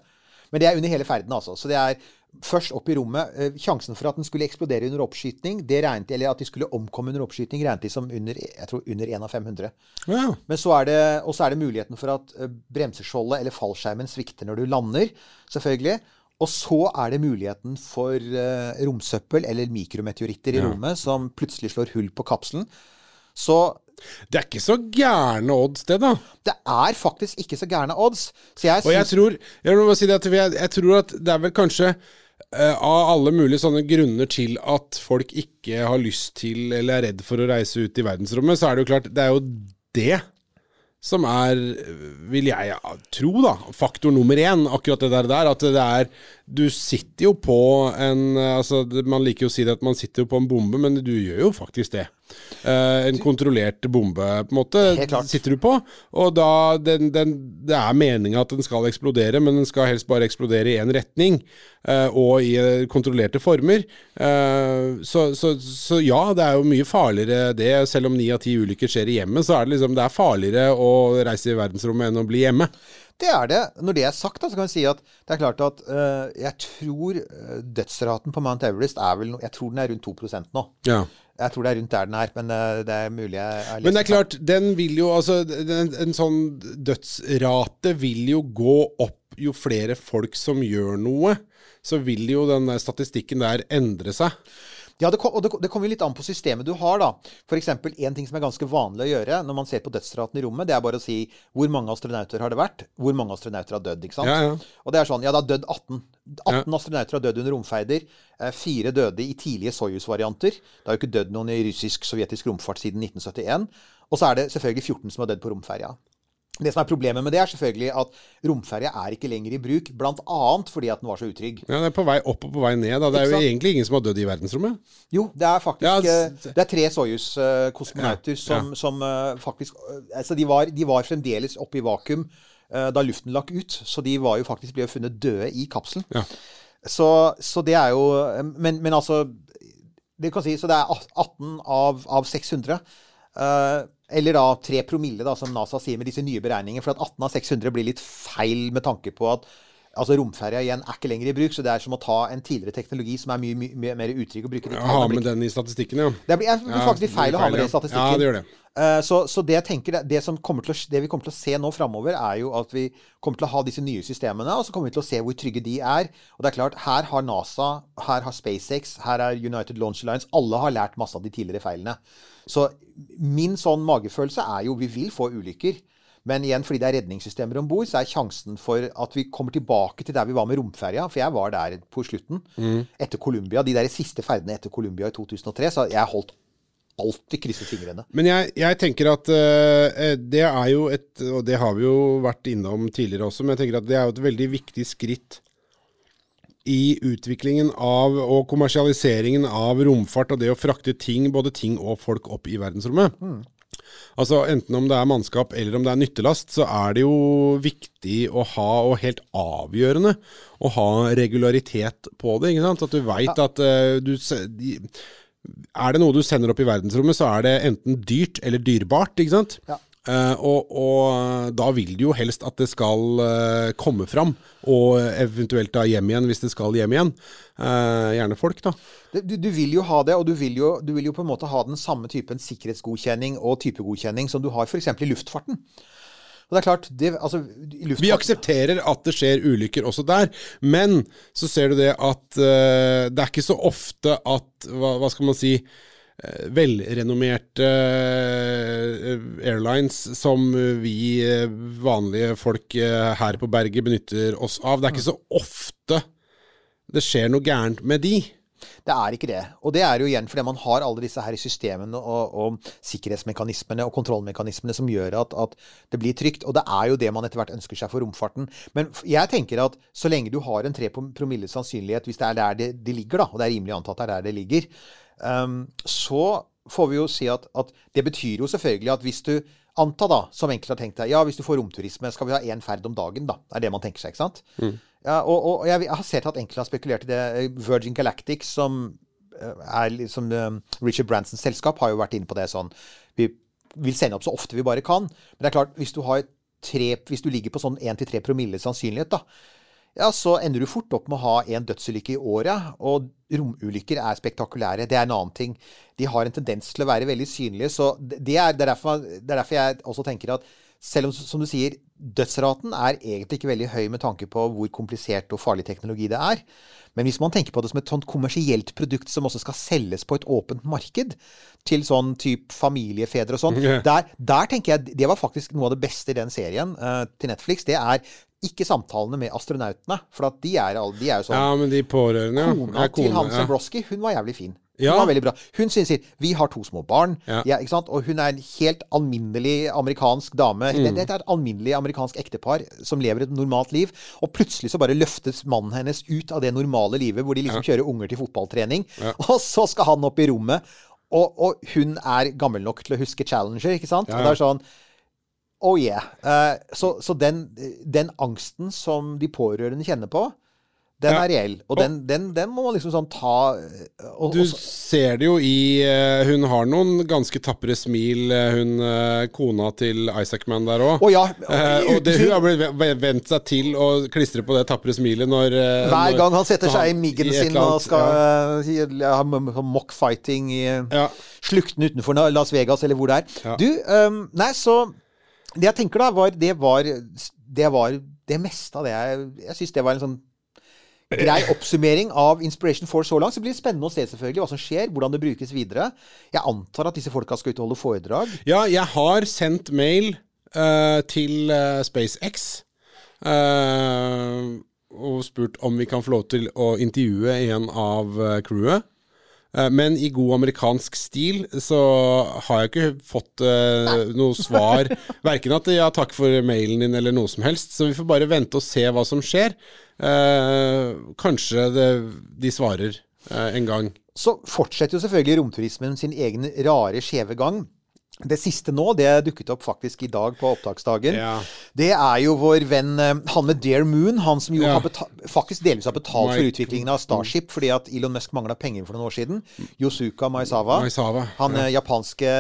Men det er under hele ferden, altså. Så det er først opp i rommet. Eh, Sjansen for at den skulle eksplodere under oppskyting, det regnet de, eller at de skulle omkomme under oppskyting, regnet de som under, jeg tror, under 1 av 500. Ja. Men så er det, og så er det muligheten for at eh, bremseskjoldet eller fallskjermen svikter når du lander, selvfølgelig. Og så er det muligheten for eh, romsøppel eller mikrometeoritter i Ja. rommet som plutselig slår hull på kapselen. Så Det er ikke så gærne odds, det, da. det er faktisk ikke så gærne odds. Så jeg Og jeg tror Jeg si det jeg tror at det er vel kanskje Uh, av alle mulige sånne grunner til at folk ikke har lyst til eller er redd for å reise ut i verdensrommet, så er det jo klart Det er jo det som er, vil jeg tro, da, faktor nummer én. Akkurat det der, der. At det er Du sitter jo på en altså, Man liker jo å si det at man sitter jo på en bombe, men du gjør jo faktisk det. Eh, en kontrollert bombe, på en måte, sitter du på. Og da den, den, Det er meninga at den skal eksplodere, men den skal helst bare eksplodere i én retning. eh, og i eh, kontrollerte former. Eh, så, så, så ja, det er jo mye farligere det. Selv om ni av ti ulykker skjer i hjemmet, så er det liksom Det er farligere å reise i verdensrommet enn å bli hjemme. Det er det. Når det er sagt, da, så kan jeg si at det er klart at eh, jeg tror eh, dødsraten på Mount Everest er vel no, Jeg tror den er rundt 2% nå. Ja. Jeg tror det er rundt der den er, men eh, det er mulig jeg har Men det er klart, den vil jo altså en, en sånn dødsrate vil jo gå opp jo flere folk som gjør noe. Så vil jo den der statistikken der endre seg. Ja, det, kom, og det, det kommer jo litt an på systemet du har, da. Eksempel, en ting som er ganske vanlig å gjøre når man ser på dødsraten i rommet, det er bare å si hvor mange astronauter har det vært, hvor mange astronauter har dødd, ikke sant? Ja, ja. Og det er sånn, ja, det har dødd 18. 18 astronauter har dødd under romferder. Eh, Fire døde i tidlige Soyuz-varianter. Det har jo ikke dødd noen i russisk-sovjetisk romfart siden 1971. Og så er det selvfølgelig 14 som har dødd på romferja. Det som er Problemet med det er selvfølgelig at romferja er ikke lenger i bruk, bl.a. fordi at den var så utrygg. Ja, Det er på vei opp og på vei ned. Da. Det er jo egentlig ingen som har dødd i verdensrommet. Jo, det er faktisk Ja, eh, Det er tre Soyuz-kosmonauter Ja, som, som eh, faktisk Altså, de var, de var fremdeles oppe i vakuum da luften lakk ut, så de var jo faktisk ble funnet døde i kapselen. Ja. Så, så det er jo eh, Men, men altså Det kan si, så det er 18 av, av 600. Uh, eller da 3 promille, da, som NASA sier med disse nye beregningene. For at 18 av 600 blir litt feil med tanke på at altså romferja igjen er ikke lenger i bruk. Så det er som å ta en tidligere teknologi som er mye, mye, mye mer utrygg å bruke. det. Ja, ha med den i statistikken, ja. det blir, jeg, blir faktisk litt feil å ha med den i statistikken. Ja, det gjør det. Uh, Så, så det jeg tenker, det, det, som til å, det vi kommer til å se nå framover, er jo at vi kommer til å ha disse nye systemene, og så kommer vi til å se hvor trygge de er. Og det er klart, her har NASA, her har SpaceX, her er United Launch Alliance Alle har lært masse av de tidligere feilene. Så min sånn magefølelse er jo vi vil få ulykker. Men igjen, fordi det er redningssystemer om bord, så er sjansen for at vi kommer tilbake til der vi var med romferja. For jeg var der på slutten, etter Columbia. De der siste ferdene etter Columbia i 2003. Så jeg holdt alltid krysset fingrene. Men jeg, jeg tenker at uh, det er jo et Og det har vi jo vært innom tidligere også, men jeg tenker at det er jo et veldig viktig skritt i utviklingen av og kommersialiseringen av romfart og det å frakte ting, både ting og folk opp i verdensrommet. Altså Enten om det er mannskap eller om det er nyttelast, så er det jo viktig å ha, og helt avgjørende, å ha regularitet på det. ikke sant? At du veit at uh, du de, Er det noe du sender opp i verdensrommet, så er det enten dyrt eller dyrebart. ikke sant? Ja. Eh, og, og da vil du jo helst at det skal uh, komme fram, og eventuelt da hjem igjen hvis det skal hjem igjen. Uh, gjerne folk, da. Du, du vil jo ha det, og du vil jo, du vil jo på en måte ha den samme typen sikkerhetsgodkjenning og typegodkjenning som du har f.eks. i luftfarten. Og det er klart, det, altså, luftfarten, Vi aksepterer at det skjer ulykker også der, men så ser du det at eh, det er ikke så ofte at Hva, hva skal man si? Eh, velrenommerte eh, airlines som vi eh, vanlige folk her på berget benytter oss av. Det er ikke så ofte det skjer noe gærent med de. Det er ikke det. Og det er jo igjen fordi man har alle disse her systemene og, og sikkerhetsmekanismene og kontrollmekanismene som gjør at, at det blir trygt. Og det er jo det man etter hvert ønsker seg for romfarten. Men jeg tenker at så lenge du har en 3 promille sannsynlighet, hvis det er der det, det ligger, da, og det er rimelig antatt det er der det ligger, ehm, så får vi jo si at, at det betyr jo selvfølgelig at hvis du Anta da, som enkelte har tenkt deg, ja hvis du får romturisme, skal vi ha én ferd om dagen, da? Det er det man tenker seg, ikke sant? Ja, og, og jeg, har sett at enkelte har spekulert i det. Virgin Galactic, som eh, er liksom eh, Richard Bransons selskap, har jo vært inne på det sånn Vi vil sende opp så ofte vi bare kan. Men det er klart, hvis du, har tre, hvis du ligger på sånn 1-3 promille sannsynlighet, da, ja, så ender du fort opp med å ha en dødsulykke i året. Og romulykker er spektakulære. Det er en annen ting. De har en tendens til å være veldig synlige. Så det er, det er, derfor, det er derfor jeg også tenker at selv om, som du sier, dødsraten er egentlig ikke veldig høy med tanke på hvor komplisert og farlig teknologi det er. Men hvis man tenker på det som et sånt kommersielt produkt som også skal selges på et åpent marked, til sånn type familiefedre og sånn, der, der tenker jeg det var faktisk noe av det beste i den serien uh, til Netflix. Det er ikke samtalene med astronautene, for at de er, de er jo sånn Ja, men de pårørende, ja. Kona Ja, til Hansen Hans ja. Broski, hun var jævlig fin. Hun var veldig bra. Hun sier, vi har to små barn, Ja. ja, og hun er en helt alminnelig amerikansk dame. Mm. Det, det er et alminnelig amerikansk ektepar som lever et normalt liv. Og plutselig så bare løftes mannen hennes ut av det normale livet, hvor de liksom kjører unger til fotballtrening. Og så skal han opp i rommet, og, og hun er gammel nok til å huske Challenger, ikke sant? Ja, Og det er sånn Oh yeah. Uh, så så den, den angsten som de pårørende kjenner på, den Ja. er reell. Og den, den, den må man liksom sånn ta eh, og, Du og så- ser det jo i uh, Hun har noen ganske tapre smil, hun uh, kona til Isaacman der òg. Oh, ja. og det, hun har blitt ve- vent seg til å klistre på det tapre smilet når Hver gang han setter seg seg i han- miggen sin og skal ja. ha mockfighting i Ja. slukten utenfor Las Vegas, eller hvor det er. Du, um, nei, så Det jeg tenker da, var Det var det, var det meste av det jeg Jeg syns det var en sånn grei oppsummering av Inspiration 4 så langt. Så blir det spennende å se selvfølgelig hva som skjer, hvordan det brukes videre. Jeg antar at disse folka skal ut og holde foredrag. Ja, jeg har sendt mail uh, til uh, SpaceX Uh, og spurt om vi kan få lov til å intervjue en av eh, crewet. Eh, Men i god amerikansk stil så har jeg ikke fått uh, noe svar. Verken at ja, takk for mailen din eller noe som helst. Så vi får bare vente og se hva som skjer. Uh, kanskje det, de svarer uh, en gang. Så fortsetter jo selvfølgelig romturismen sin egen rare, skjeve gang. Det siste nå, det dukket opp faktisk i dag på opptaksdagen. Ja. Det er jo vår venn eh, han med Dare Moon, han som jo Ja. faktisk delvis har betalt for utviklingen av Starship fordi at Elon Musk mangla penger for noen år siden. Yosuka Maizawa. Maizawa, Han ja. eh, japanske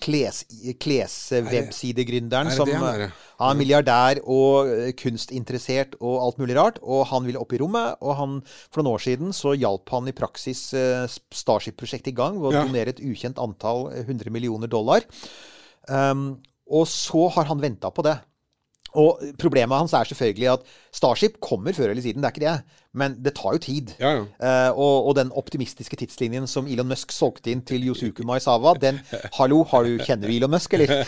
kles- kleswebsidegründeren er det som det han eh, er, milliardær og eh, kunstinteressert og alt mulig rart. Og han ville opp i rommet. Og han, for noen år siden så hjalp han i praksis eh, Starship-prosjektet i gang ved å Ja. donere et ukjent antall eh, 100 millioner dollar. Um, og så har han venta på det. Og problemet hans er selvfølgelig at Starship kommer før eller siden, det er ikke det. Men det tar jo tid. Ja, ja. Uh, og, og den optimistiske tidslinjen som Elon Musk solgte inn til Yosuku Maizawa, den Hallo, har du, kjenner du Elon Musk, eller?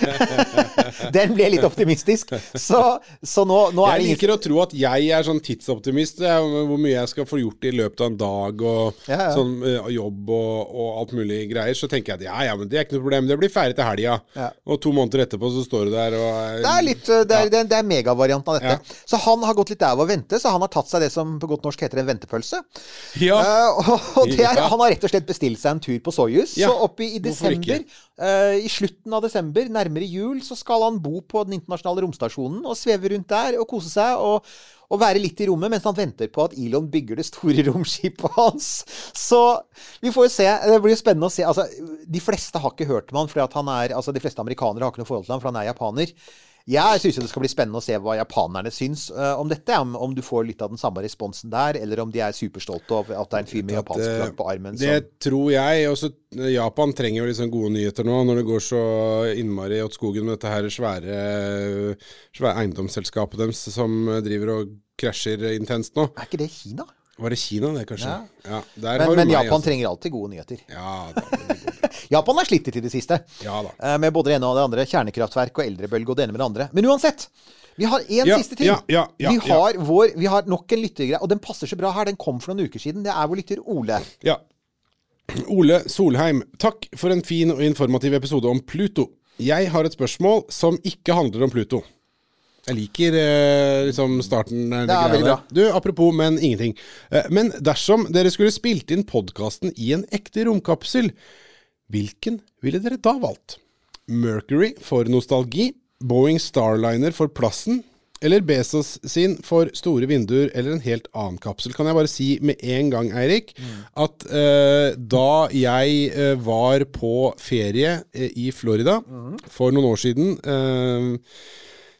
den ble litt optimistisk. Så, så nå, nå er det ingen liker å tro at jeg er sånn tidsoptimist. er Hvor mye jeg skal få gjort i løpet av en dag, og Ja, sånn uh, jobb og, og alt mulig greier. Så tenker jeg at ja, ja, men det er ikke noe problem. Det blir ferdig til helga. Ja. Og to måneder etterpå så står du der og Det er litt, det er, det er, det er megavarianten av dette. Så han har gått litt der å vente, så han har tatt seg det som på godt norsk heter en ventepølse. Ja. Uh, og, er, Ja. Han har rett og slett bestilt seg en tur på Soyuz. Ja, Så oppe i, desember, uh, i slutten av desember, nærmere jul, så skal han bo på den internasjonale romstasjonen og sveve rundt der og kose seg. og og være litt i rommet mens han venter på at Elon bygger det store romskipet hans. Så vi får jo se. Det blir jo spennende å se. Altså, de fleste har ikke hørt om han, for at han er, altså de fleste amerikanere har ikke noe forhold til han, for han er japaner. Jeg syns det skal bli spennende å se hva japanerne syns uh, om dette. Om, om du får litt av den samme responsen der, eller om de er superstolte av at det er en fyr med japansk det- flagg på armen. Det som- tror jeg. Også Japan trenger jo liksom gode nyheter nå, når det går så innmari åt skogen med dette her svære, svære eiendomsselskapet deres som driver og krasjer intenst nå. Er ikke det Kina? Var det Kina, det, kanskje? Ja. Ja, Men, men meg, Japan altså. trenger alltid gode nyheter. Ja da. Japan har slitt litt i det siste. Ja da. eh, Med både det ene og det andre. Kjernekraftverk og eldrebølge og det ene med det andre. Men uansett. Vi har én Ja, siste ting. ja, ja, ja, vi, har vår, vi har nok en lyttergreie, og den passer så bra her. Den kom for noen uker siden. Det er vår lytter Ole. Ja. Ole Solheim, takk for en fin og informativ episode om Pluto. Jeg har et spørsmål som ikke handler om Pluto. Jeg liker eh, liksom starten. Det er veldig bra. Du, apropos, men ingenting. Eh, men dersom dere skulle spilt inn podkasten i en ekte romkapsel, hvilken ville dere da valgt? Mercury for nostalgi, Boeing Starliner for plassen, eller Bezos sin for store vinduer eller en helt annen kapsel. Kan jeg bare si med en gang, Eirik, at eh, da jeg eh, var på ferie eh, i Florida for noen år siden eh,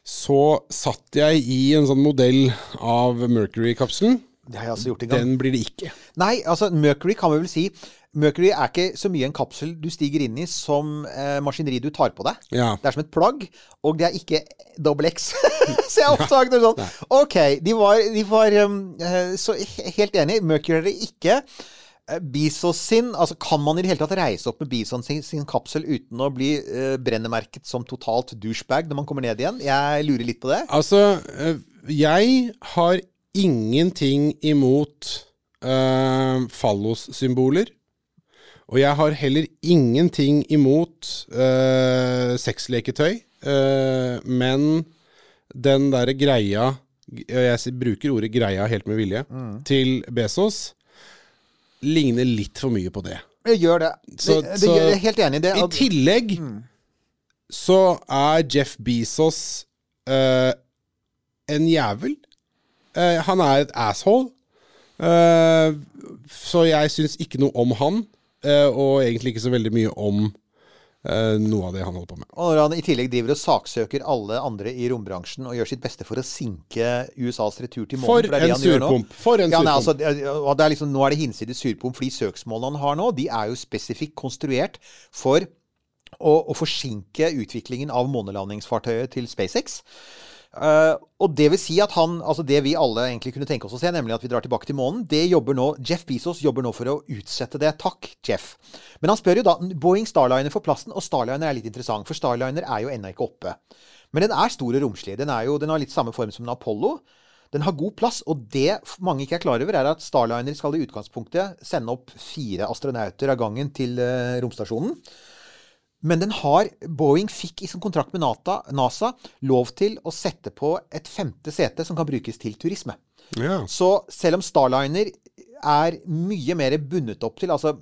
så satt jeg i en sånn modell av Mercury-kapselen. Det har jeg altså gjort en gang. Den blir det ikke. Nei, altså Mercury kan vi vel si Mercury er ikke så mye en kapsel du stiger inn i som eh, maskineri du tar på deg. Ja. Det er som et plagg, og det er ikke double X. så jeg oppdaget det sånn. Ok, de var, de var um, eh, så helt enig. Mercury er det ikke. Bison sin Altså, kan man i det hele tatt reise opp med Bison sin, sin kapsel uten å bli uh, brennemerket som totalt douchebag når man kommer ned igjen? Jeg lurer litt på det. Altså, eh, jeg har ingenting imot uh, fallossymboler. Og jeg har heller ingenting imot uh, sexleketøy. uh, men den derre greia Jeg bruker ordet 'greia' helt med vilje. Til Bezos ligner litt for mye på det. Jeg gjør det. Så- det, det så- gjør, jeg er helt enig i det. I tillegg tillegg så er Jeff Bezos uh, en jævel. Han er et asshole. Så jeg syns ikke noe om han, og egentlig ikke så veldig mye om eh, noe av det han holder på med. Og når han i tillegg driver og saksøker alle andre i rombransjen og gjør sitt beste for å sinke USAs retur til månen For det en surpomp! For en Ja, nei, surpomp! altså, og det er liksom, nå er det hinsides surpomp, fordi søksmålene han har nå, de er jo spesifikt konstruert for å, å forsinke utviklingen av månelandingsfartøyet til SpaceX. Eh, og det vil si at han, altså det vi alle egentlig kunne tenke oss å se, nemlig at vi drar tilbake til månen, det jobber nå, Jeff Bezos jobber nå for å utsette det. Takk, Jeff. Men han spør jo da Boeing Starliner for plassen, og Starliner er litt interessant, for Starliner er jo ennå ikke oppe. Men den er stor og romslig. Den, er jo, den har litt samme form som en Apollo. Den har god plass, og det mange ikke er klar over, er at Starliner skal i utgangspunktet sende opp fire astronauter av gangen til eh, romstasjonen. Men den har Boeing fikk i sin kontrakt med NASA, NASA lov til å sette på et femte sete som kan brukes til turisme. Ja. Så selv om Starliner er mye mer bundet opp til altså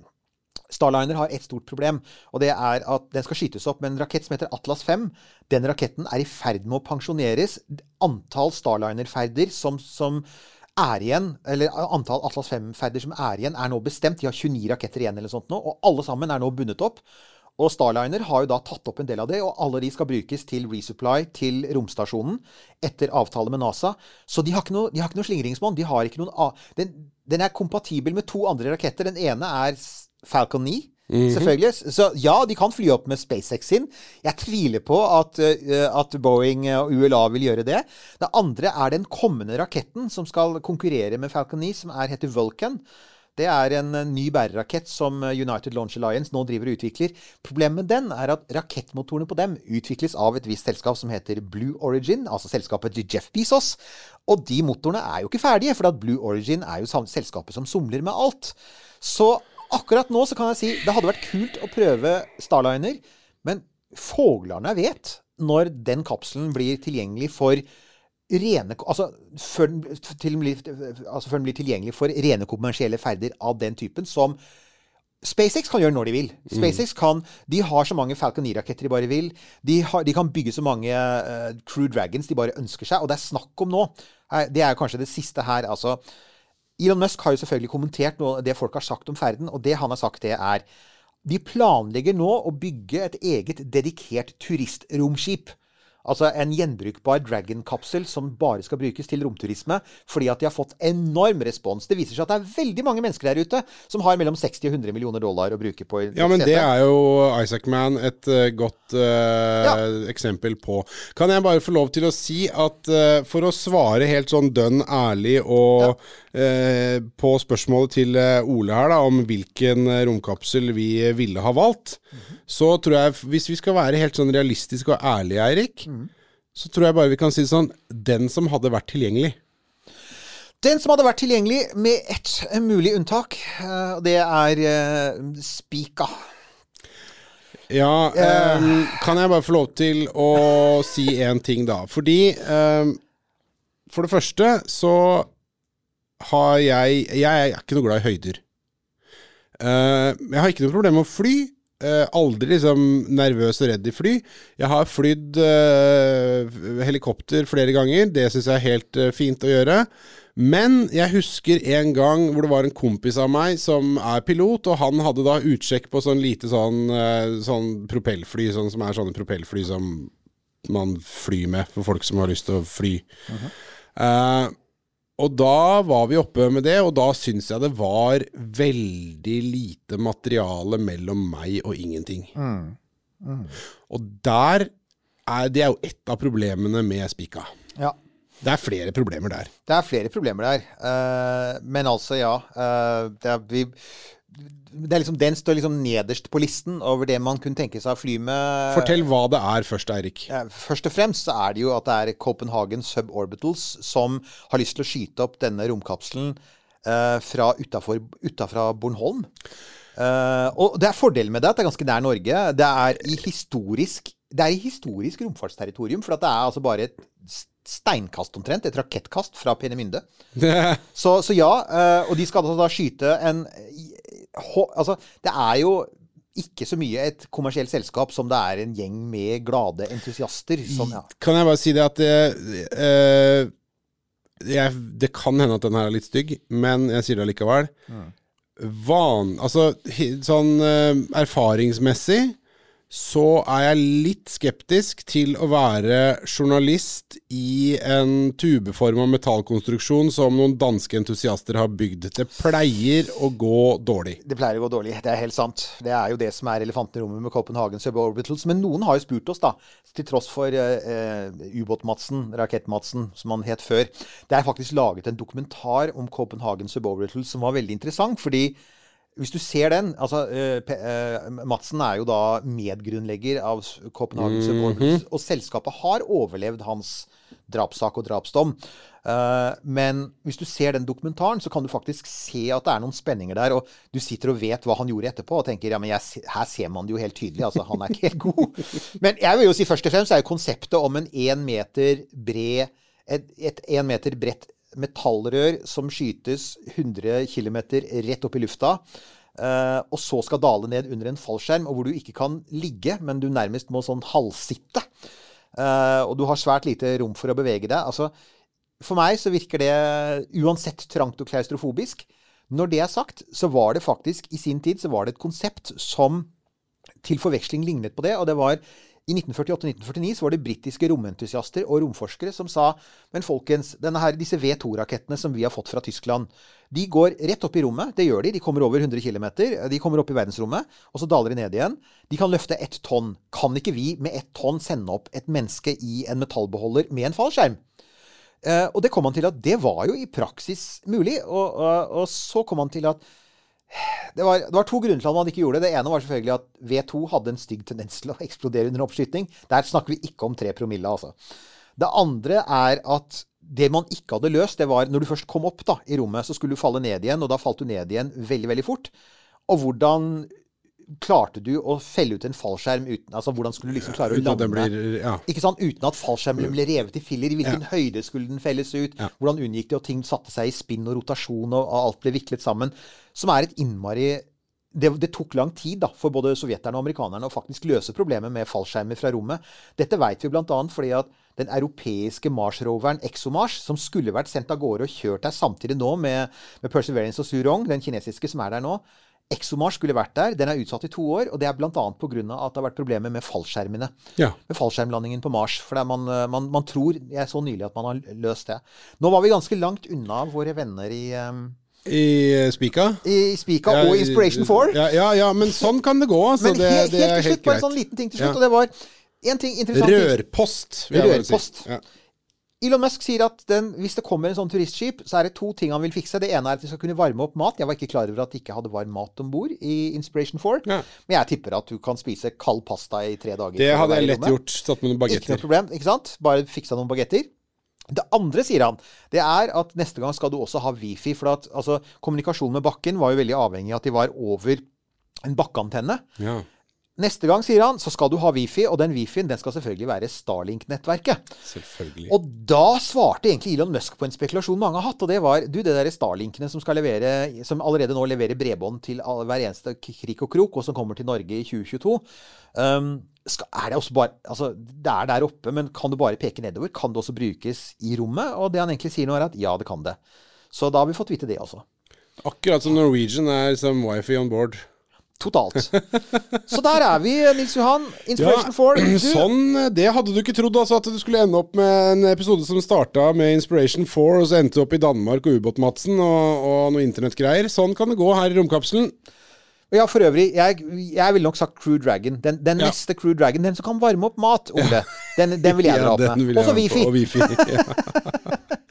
Starliner har et stort problem, og det er at den skal skytes opp med en rakett som heter Atlas 5. Den raketten er i ferd med å pensjoneres. Antall Starliner-ferder som, som er igjen, eller antall Atlas 5-ferder som er igjen, er nå bestemt. De har 29 raketter igjen, eller sånt nå, og alle sammen er nå bundet opp. Og Starliner har jo da tatt opp en del av det, og alle de skal brukes til resupply til romstasjonen etter avtale med NASA. Så de har ikke noe, de har ikke noe slingringsmonn. De har ikke noen den, den er kompatibel med to andre raketter. Den ene er Falcon 9, Selvfølgelig. Så ja, de kan fly opp med SpaceX sin. Jeg tviler på at, eh, at Boeing og ULA vil gjøre det. Det andre er den kommende raketten som skal konkurrere med Falcon 9, som er, heter Vulcan. Det er en eh, ny bærerakett som eh, United Launch Alliance nå driver og utvikler. Problemet med den er at rakettmotorene på dem utvikles av et visst selskap som heter Blue Origin, altså selskapet til Jeff Bezos. Og de motorene er jo ikke ferdige, for Blue Origin er jo selskapet som somler med alt. Så akkurat nå så kan jeg si det hadde vært kult å prøve Starliner, men foglerne vet når den kapselen blir tilgjengelig for rene Altså før den, blir- altså før den blir tilgjengelig for rene kommersielle ferder av den typen som SpaceX kan gjøre når de vil. SpaceX kan, De har så mange Falcon 9-raketter de bare vil. De, har, de kan bygge så mange uh, Crew Dragons de bare ønsker seg. Og det er snakk om nå Det er kanskje det siste her. altså Elon Musk har jo selvfølgelig kommentert noe det folk har sagt om ferden, og det han har sagt, det er De planlegger nå å bygge et eget dedikert turistromskip. Altså en gjenbrukbar Dragon-kapsel som bare skal brukes til romturisme, fordi at de har fått enorm respons. Det viser seg at det er veldig mange mennesker der ute som har mellom 60 og 100 millioner dollar å bruke på Ja, men det er jo Isaac Man et uh, godt uh, Ja. eksempel på. Kan jeg bare få lov til å si at uh, for å svare helt sånn dønn ærlig og ja. på spørsmålet til Ole her da, om hvilken romkapsel vi ville ha valgt, så tror jeg, hvis vi skal være helt sånn realistiske og ærlige, Eirik, så tror jeg bare vi kan si det sånn Den som hadde vært tilgjengelig. Den som hadde vært tilgjengelig, med ett mulig unntak, eh, det er eh, Spika. Ja, eh, kan jeg bare få lov til å si én ting, da? Fordi eh, For det første så har jeg Jeg er ikke noe glad i høyder. Eh, jeg har ikke noe problem med å fly. Eh, aldri liksom nervøs og redd i fly. Jeg har flydd eh, helikopter flere ganger. Det syns jeg er helt eh, fint å gjøre. Men jeg husker en gang hvor det var en kompis av meg som er pilot, og han hadde da utsjekk på sånn lite sånn, eh, sånn propellfly, sånn som er sånne propellfly som man flyr med for folk som har lyst til å fly. Eh, og da var vi oppe med det, og da syns jeg det var veldig lite materiale mellom meg og ingenting. Og der er Det er jo ett av problemene med Spika. Ja. Det er flere problemer der. Det er flere problemer der. Uh, men altså, ja. Uh, det, er, vi, det er liksom, den står liksom nederst på listen over det man kunne tenke seg å fly med. Fortell hva det er først, Eirik. Først og fremst så er det jo at det er Copenhagen Suborbitals som har lyst til å skyte opp denne romkapselen eh, fra utafra Bornholm. Eh, og det er fordelen med det at det er ganske nær Norge. Det er i historisk det er i historisk romfartsterritorium, for at det er altså bare et steinkast omtrent, et rakettkast fra Penemynde. Så, så ja, eh, og de skal altså da skyte en Altså, det er jo ikke så mye et kommersielt selskap som det er en gjeng med glade entusiaster som ja. Kan jeg bare si det at eh, jeg, det kan hende at den her er litt stygg, men jeg sier det allikevel. Van, altså sånn uh, erfaringsmessig så er jeg litt skeptisk til å være journalist i en tubeforma metallkonstruksjon som noen danske entusiaster har bygd. Det pleier å gå dårlig. Det pleier å gå dårlig, det er helt sant. Det er jo det som er elefanten i rommet med Copenhagen Suborbitals. Men noen har jo spurt oss, da, til tross for eh, ubåt-Madsen, rakett-Madsen, som han het før. Det er faktisk laget en dokumentar om Copenhagen Suborbitals som var veldig interessant, fordi hvis du ser den altså eh, eh, Madsen er jo da medgrunnlegger av Copenhagen Suborbitals, og selskapet har overlevd hans drapssak og drapsdom. Eh, men hvis du ser den dokumentaren, så kan du faktisk se at det er noen spenninger der. Og du sitter og vet hva han gjorde etterpå, og tenker ja, men jeg, her ser man det jo helt tydelig. Altså, han er ikke helt god. Men jeg vil jo si først og fremst er jo konseptet om en én meter bred et én meter bredt metallrør som skytes 100 km rett opp i lufta. eh, og så skal dale ned under en fallskjerm, og hvor du ikke kan ligge, men du nærmest må sånn halvsitte. Eh, og du har svært lite rom for å bevege deg. Altså, for meg så virker det uansett trangt og klaustrofobisk. Når det er sagt, så var det faktisk i sin tid så var det et konsept som til forveksling lignet på det, og det var I 1948-1949 så var det britiske romentusiaster og romforskere som sa men folkens, her, disse V2-rakettene som vi har fått fra Tyskland, de går rett opp i rommet. Det gjør de. De kommer over 100 km. De kommer opp i verdensrommet, og så daler de ned igjen. De kan løfte ett tonn. Kan ikke vi med ett tonn sende opp et menneske i en metallbeholder med en fallskjerm? Eh, og det kom han til at det var jo i praksis mulig. Og, og, og så kom han til at det var, det var, to grunner til at man ikke gjorde det. Det ene var selvfølgelig at V2 hadde en stygg tendens til å eksplodere under oppskyting. Der snakker vi ikke om tre promille, altså. Det andre er at det man ikke hadde løst, det var når du først kom opp da, i rommet, så skulle du falle ned igjen, og da falt du ned igjen veldig, veldig fort. Og hvordan klarte du å felle ut en fallskjerm uten Altså hvordan skulle du liksom klare å lande blir ja. ikke sant? Uten at fallskjermen ble revet i filler. I hvilken høyde skulle den felles ut? Ja. Hvordan unngikk det Og ting satte seg i spinn og rotasjon, og, alt ble viklet sammen? Som er et innmari det, det tok lang tid da, for både sovjeterne og amerikanerne å faktisk løse problemet med fallskjermer fra rommet. Dette vet vi bl.a. fordi at den europeiske Mars-roveren ExoMars, som skulle vært sendt av gårde og kjørt der samtidig nå med, med Perseverance og Surong, den kinesiske som er der nå, ExoMars skulle vært der. Den er utsatt i to år, og det er bl.a. pga. at det har vært problemer med fallskjermene. Ja. Med fallskjermlandingen på Mars. For det er man, man, man tror Jeg så nylig at man har løst det. Nå var vi ganske langt unna våre venner i, um, I Spika? i Spika Ja, og Inspiration 4. Ja, ja, ja, men sånn kan det gå. Altså. Men det, helt, det helt er til slutt, helt bare en sånn liten ting til slutt. Og det var en ting interessant. Rørpost, bare si. Rørpost. Ja. Elon Musk sier at den, hvis det kommer en sånn turistskip, så er det to ting han vil fikse. Det ene er at de skal kunne varme opp mat. Jeg var ikke klar over at de ikke hadde varm mat om bord i Inspiration 4. Ja. Men jeg tipper at du kan spise kald pasta i tre dager. Det hadde jeg lett gjort. Satt med noen Ikke noe problem, ikke sant? Bare fiksa noen bagetter. Det andre, sier han, det er at neste gang skal du også ha wifi. For at altså, kommunikasjonen med bakken var jo veldig avhengig av at de var over en bakkeantenne. Ja. Neste gang, sier han, så skal du ha wifi, og den wifien den skal selvfølgelig være Starlink-nettverket. Selvfølgelig. Og da svarte egentlig Elon Musk på en spekulasjon mange har hatt, og det var du, det der Starlinkene som skal levere, som allerede nå leverer bredbånd til hver eneste krik og krok, og som kommer til Norge i 2022. Um, skal, er det også bare Altså, det er der oppe, men kan du bare peke nedover? Kan det også brukes i rommet? Og det han egentlig sier nå, er at ja, det kan det. Så da har vi fått vite det også. Akkurat som Norwegian er som wifi on board. Totalt. Så der er vi, Nils Johan. Inspiration 4. Du, sånn, det hadde du ikke trodd, altså, at du skulle ende opp med en episode som starta med Inspiration 4, og så endte opp i Danmark og Ubåt-Madsen og, og noe internettgreier. Sånn kan det gå her i romkapselen. Ja, for øvrig, jeg, jeg ville nok sagt Crew Dragon. Den, den Ja. neste Crew Dragon, den som kan varme opp mat, Ole. Den, den vil jeg dra opp med. Også Wifi. Og wifi. Ja.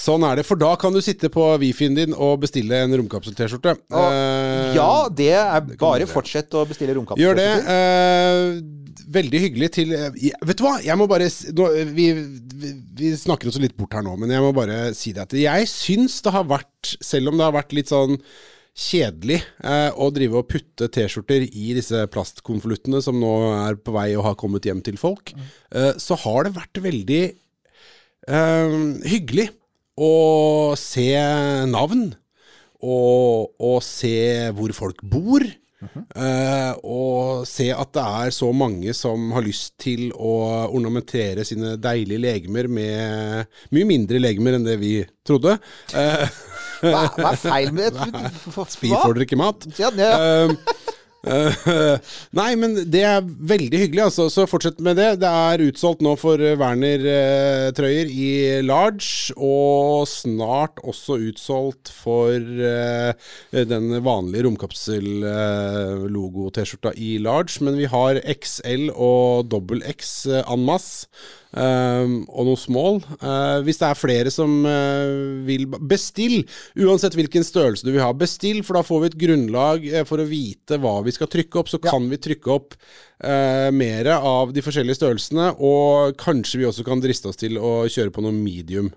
Sånn er det, for da kan du sitte på Wifi-en din og bestille en romkapsel-T-skjorte. Uh, Ja, det er det bare fortsett å bestille romkapsel. Gjør det. Uh, veldig hyggelig til eh, Vet du hva, jeg må bare nå, vi, vi, vi snakker oss litt bort her nå, men jeg må bare si det at jeg syns det har vært, selv om det har vært litt sånn kjedelig eh, å drive og putte T-skjorter i disse plastkonvoluttene som nå er på vei og har kommet hjem til folk, eh, så har det vært veldig eh, hyggelig å se navn og, og se hvor folk bor. eh, og se at det er så mange som har lyst til å ornamentere sine deilige legemer med mye mindre legemer enn det vi trodde. Uh, Hva, hva er feil med det? Spir får dere ikke mat? Ja, ja. Eh, eh, nei, men det er veldig hyggelig, altså. Så fortsett med det. Det er utsolgt nå for eh, Werner-trøyer i large, og snart også utsolgt for eh, den vanlige romkapsel-logo-T-skjorta i large. Men vi har XL og dobbel X eh, en masse. Um, og noen small. Uh, hvis det er flere som uh, vil Bestill! Uansett hvilken størrelse du vil ha. Bestill, for da får vi et grunnlag uh, for å vite hva vi skal trykke opp. Så kan vi trykke opp uh, mer av de forskjellige størrelsene, og kanskje vi også kan driste oss til å kjøre på noe medium.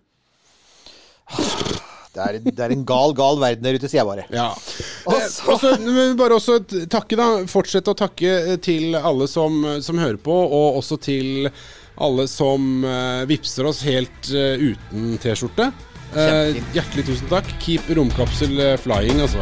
det, er, det er en gal, gal verden der ute, sier jeg bare. Ja. Også. Også, bare også takke, da. Fortsett å takke til alle som, som hører på, og også til alle som uh, vipser oss helt uh, uten T-skjorte. Uh, hjertelig tusen takk. Keep romkapsel flying, altså.